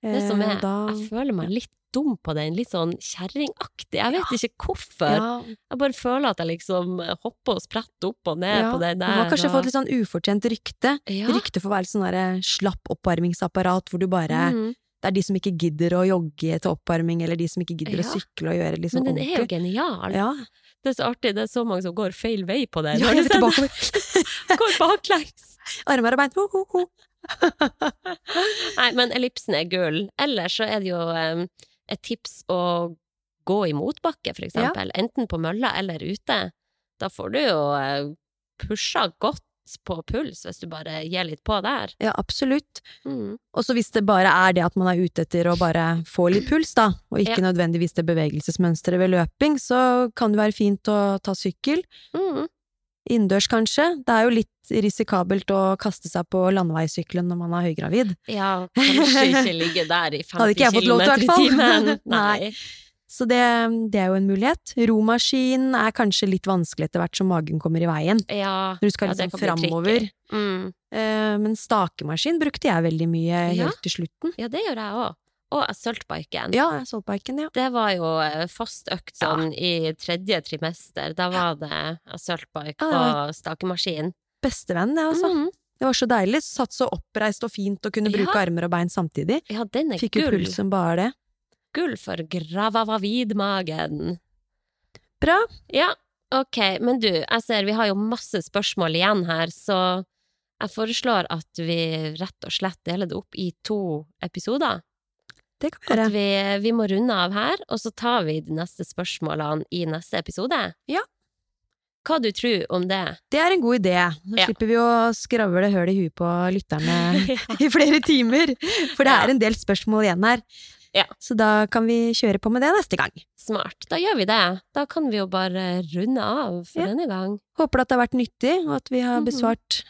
Speaker 3: Det som
Speaker 1: Eh,
Speaker 3: er,
Speaker 1: da-
Speaker 3: jeg føler meg litt dum på den, litt sånn kjerringaktig. Jeg vet ikke hvorfor.
Speaker 1: ja,
Speaker 3: Jeg bare føler at jeg liksom hopper og spretter opp og ned
Speaker 1: ja.
Speaker 3: på den der.
Speaker 1: Du har kanskje
Speaker 3: og-
Speaker 1: fått litt sånn ufortjent rykte.
Speaker 3: ja.
Speaker 1: Rykte for å være litt sånn der slapp oppvarmingsapparat, hvor du bare
Speaker 3: Mm.
Speaker 1: Det er de som ikke gidder å jogge til oppvarming, eller de som ikke gidder å sykle og gjøre liksom
Speaker 3: Men den er jo genial.
Speaker 1: Ja,
Speaker 3: Det er så artig, det er så mange som går feil vei på den.
Speaker 1: ja jeg vet
Speaker 3: sett. Går baklengs.
Speaker 1: Armer og bein. Ho, ho, ho.
Speaker 3: Nei, men ellipsen er gull. Ellers så er det jo em, et tips å gå i motbakke, for eksempel. Enten på mølla eller ute. Da får du jo eh, pusha godt på puls, hvis du bare gir litt på der.
Speaker 1: Ja, absolutt.
Speaker 3: Mm.
Speaker 1: Og så hvis det bare er det at man er ute etter å bare få litt puls, da, og ikke
Speaker 3: Ja.
Speaker 1: nødvendigvis det bevegelsesmønsteret ved løping, så kan det være fint å ta sykkel.
Speaker 3: Mm.
Speaker 1: Innendørs, kanskje. Det er jo litt risikabelt å kaste seg på landeveissykkelen når man er høygravid.
Speaker 3: Ja, kanskje ikke ligge der i 50
Speaker 1: Hadde ikke jeg fått lov til, i
Speaker 3: km i timen.
Speaker 1: Nei. Så det, det er jo en mulighet. Romaskin er kanskje litt vanskelig etter hvert som magen kommer i veien.
Speaker 3: Ja,
Speaker 1: Når du skal liksom
Speaker 3: bli
Speaker 1: framover.
Speaker 3: Mm.
Speaker 1: Eh, men stakemaskin brukte jeg veldig mye
Speaker 3: Ja.
Speaker 1: helt til slutten.
Speaker 3: Ja, det gjør jeg òg. Og assaultbiken.
Speaker 1: Ja, Saltbiken, ja.
Speaker 3: Det var jo eh, fast økt sånn i tredje trimester. Da var det assaultbike
Speaker 1: Ja,
Speaker 3: og stakemaskin.
Speaker 1: Bestevenn, det, altså.
Speaker 3: Mhm.
Speaker 1: Det var så deilig. Satt så oppreist og fint og kunne bruke
Speaker 3: Ja.
Speaker 1: armer og bein samtidig.
Speaker 3: Ja, den er
Speaker 1: Fikk jo
Speaker 3: gull.
Speaker 1: puls som bare det.
Speaker 3: Gull for gravavavidmagen.
Speaker 1: Bra.
Speaker 3: Ja, ok. Men du, jeg ser vi har jo masse spørsmål igjen her, så jeg foreslår at vi rett og slett deler det opp i to episoder.
Speaker 1: Det kan
Speaker 3: At vi, vi må runde av her, og så tar vi de neste spørsmålene i neste episode.
Speaker 1: Ja.
Speaker 3: Hva du tror om det?
Speaker 1: Det er en god idé. Nå
Speaker 3: Ja.
Speaker 1: slipper vi å skravle høl i huet på lytterne i flere timer. For det er en del spørsmål igjen her.
Speaker 3: Ja.
Speaker 1: Så da kan vi kjøre på med det neste gang.
Speaker 3: Smart. Da gjør vi det. Da kan vi jo bare runde av for
Speaker 1: Ja.
Speaker 3: denne gang.
Speaker 1: Håper at det har vært nyttig, og at vi har
Speaker 3: Mhm.
Speaker 1: besvart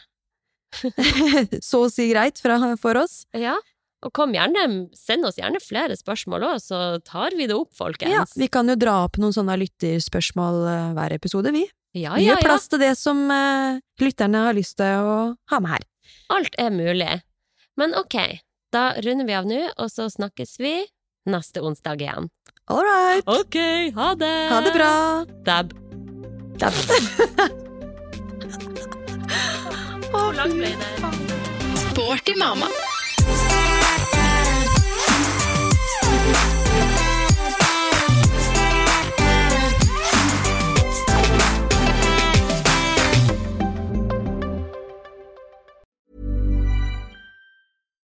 Speaker 1: så å si greit fra, for oss.
Speaker 3: Ja. Og kom gjerne, send oss gjerne flere spørsmål òg, så tar vi det opp, folkens.
Speaker 1: Ja, vi kan jo dra opp noen sånne lytterspørsmål eh, hver episode, vi.
Speaker 3: ja,
Speaker 1: Vi
Speaker 3: ja, ja.
Speaker 1: plass til det som eh, lytterne har lyst til å ha med her.
Speaker 3: Alt er mulig. Men ok, da runder vi av nå, og så snakkes vi neste onsdag igjen.
Speaker 1: All right!
Speaker 3: Ok, ha det!
Speaker 1: Ha det bra!
Speaker 3: Dab. Hvor langt ble det?
Speaker 2: Sporty mamma.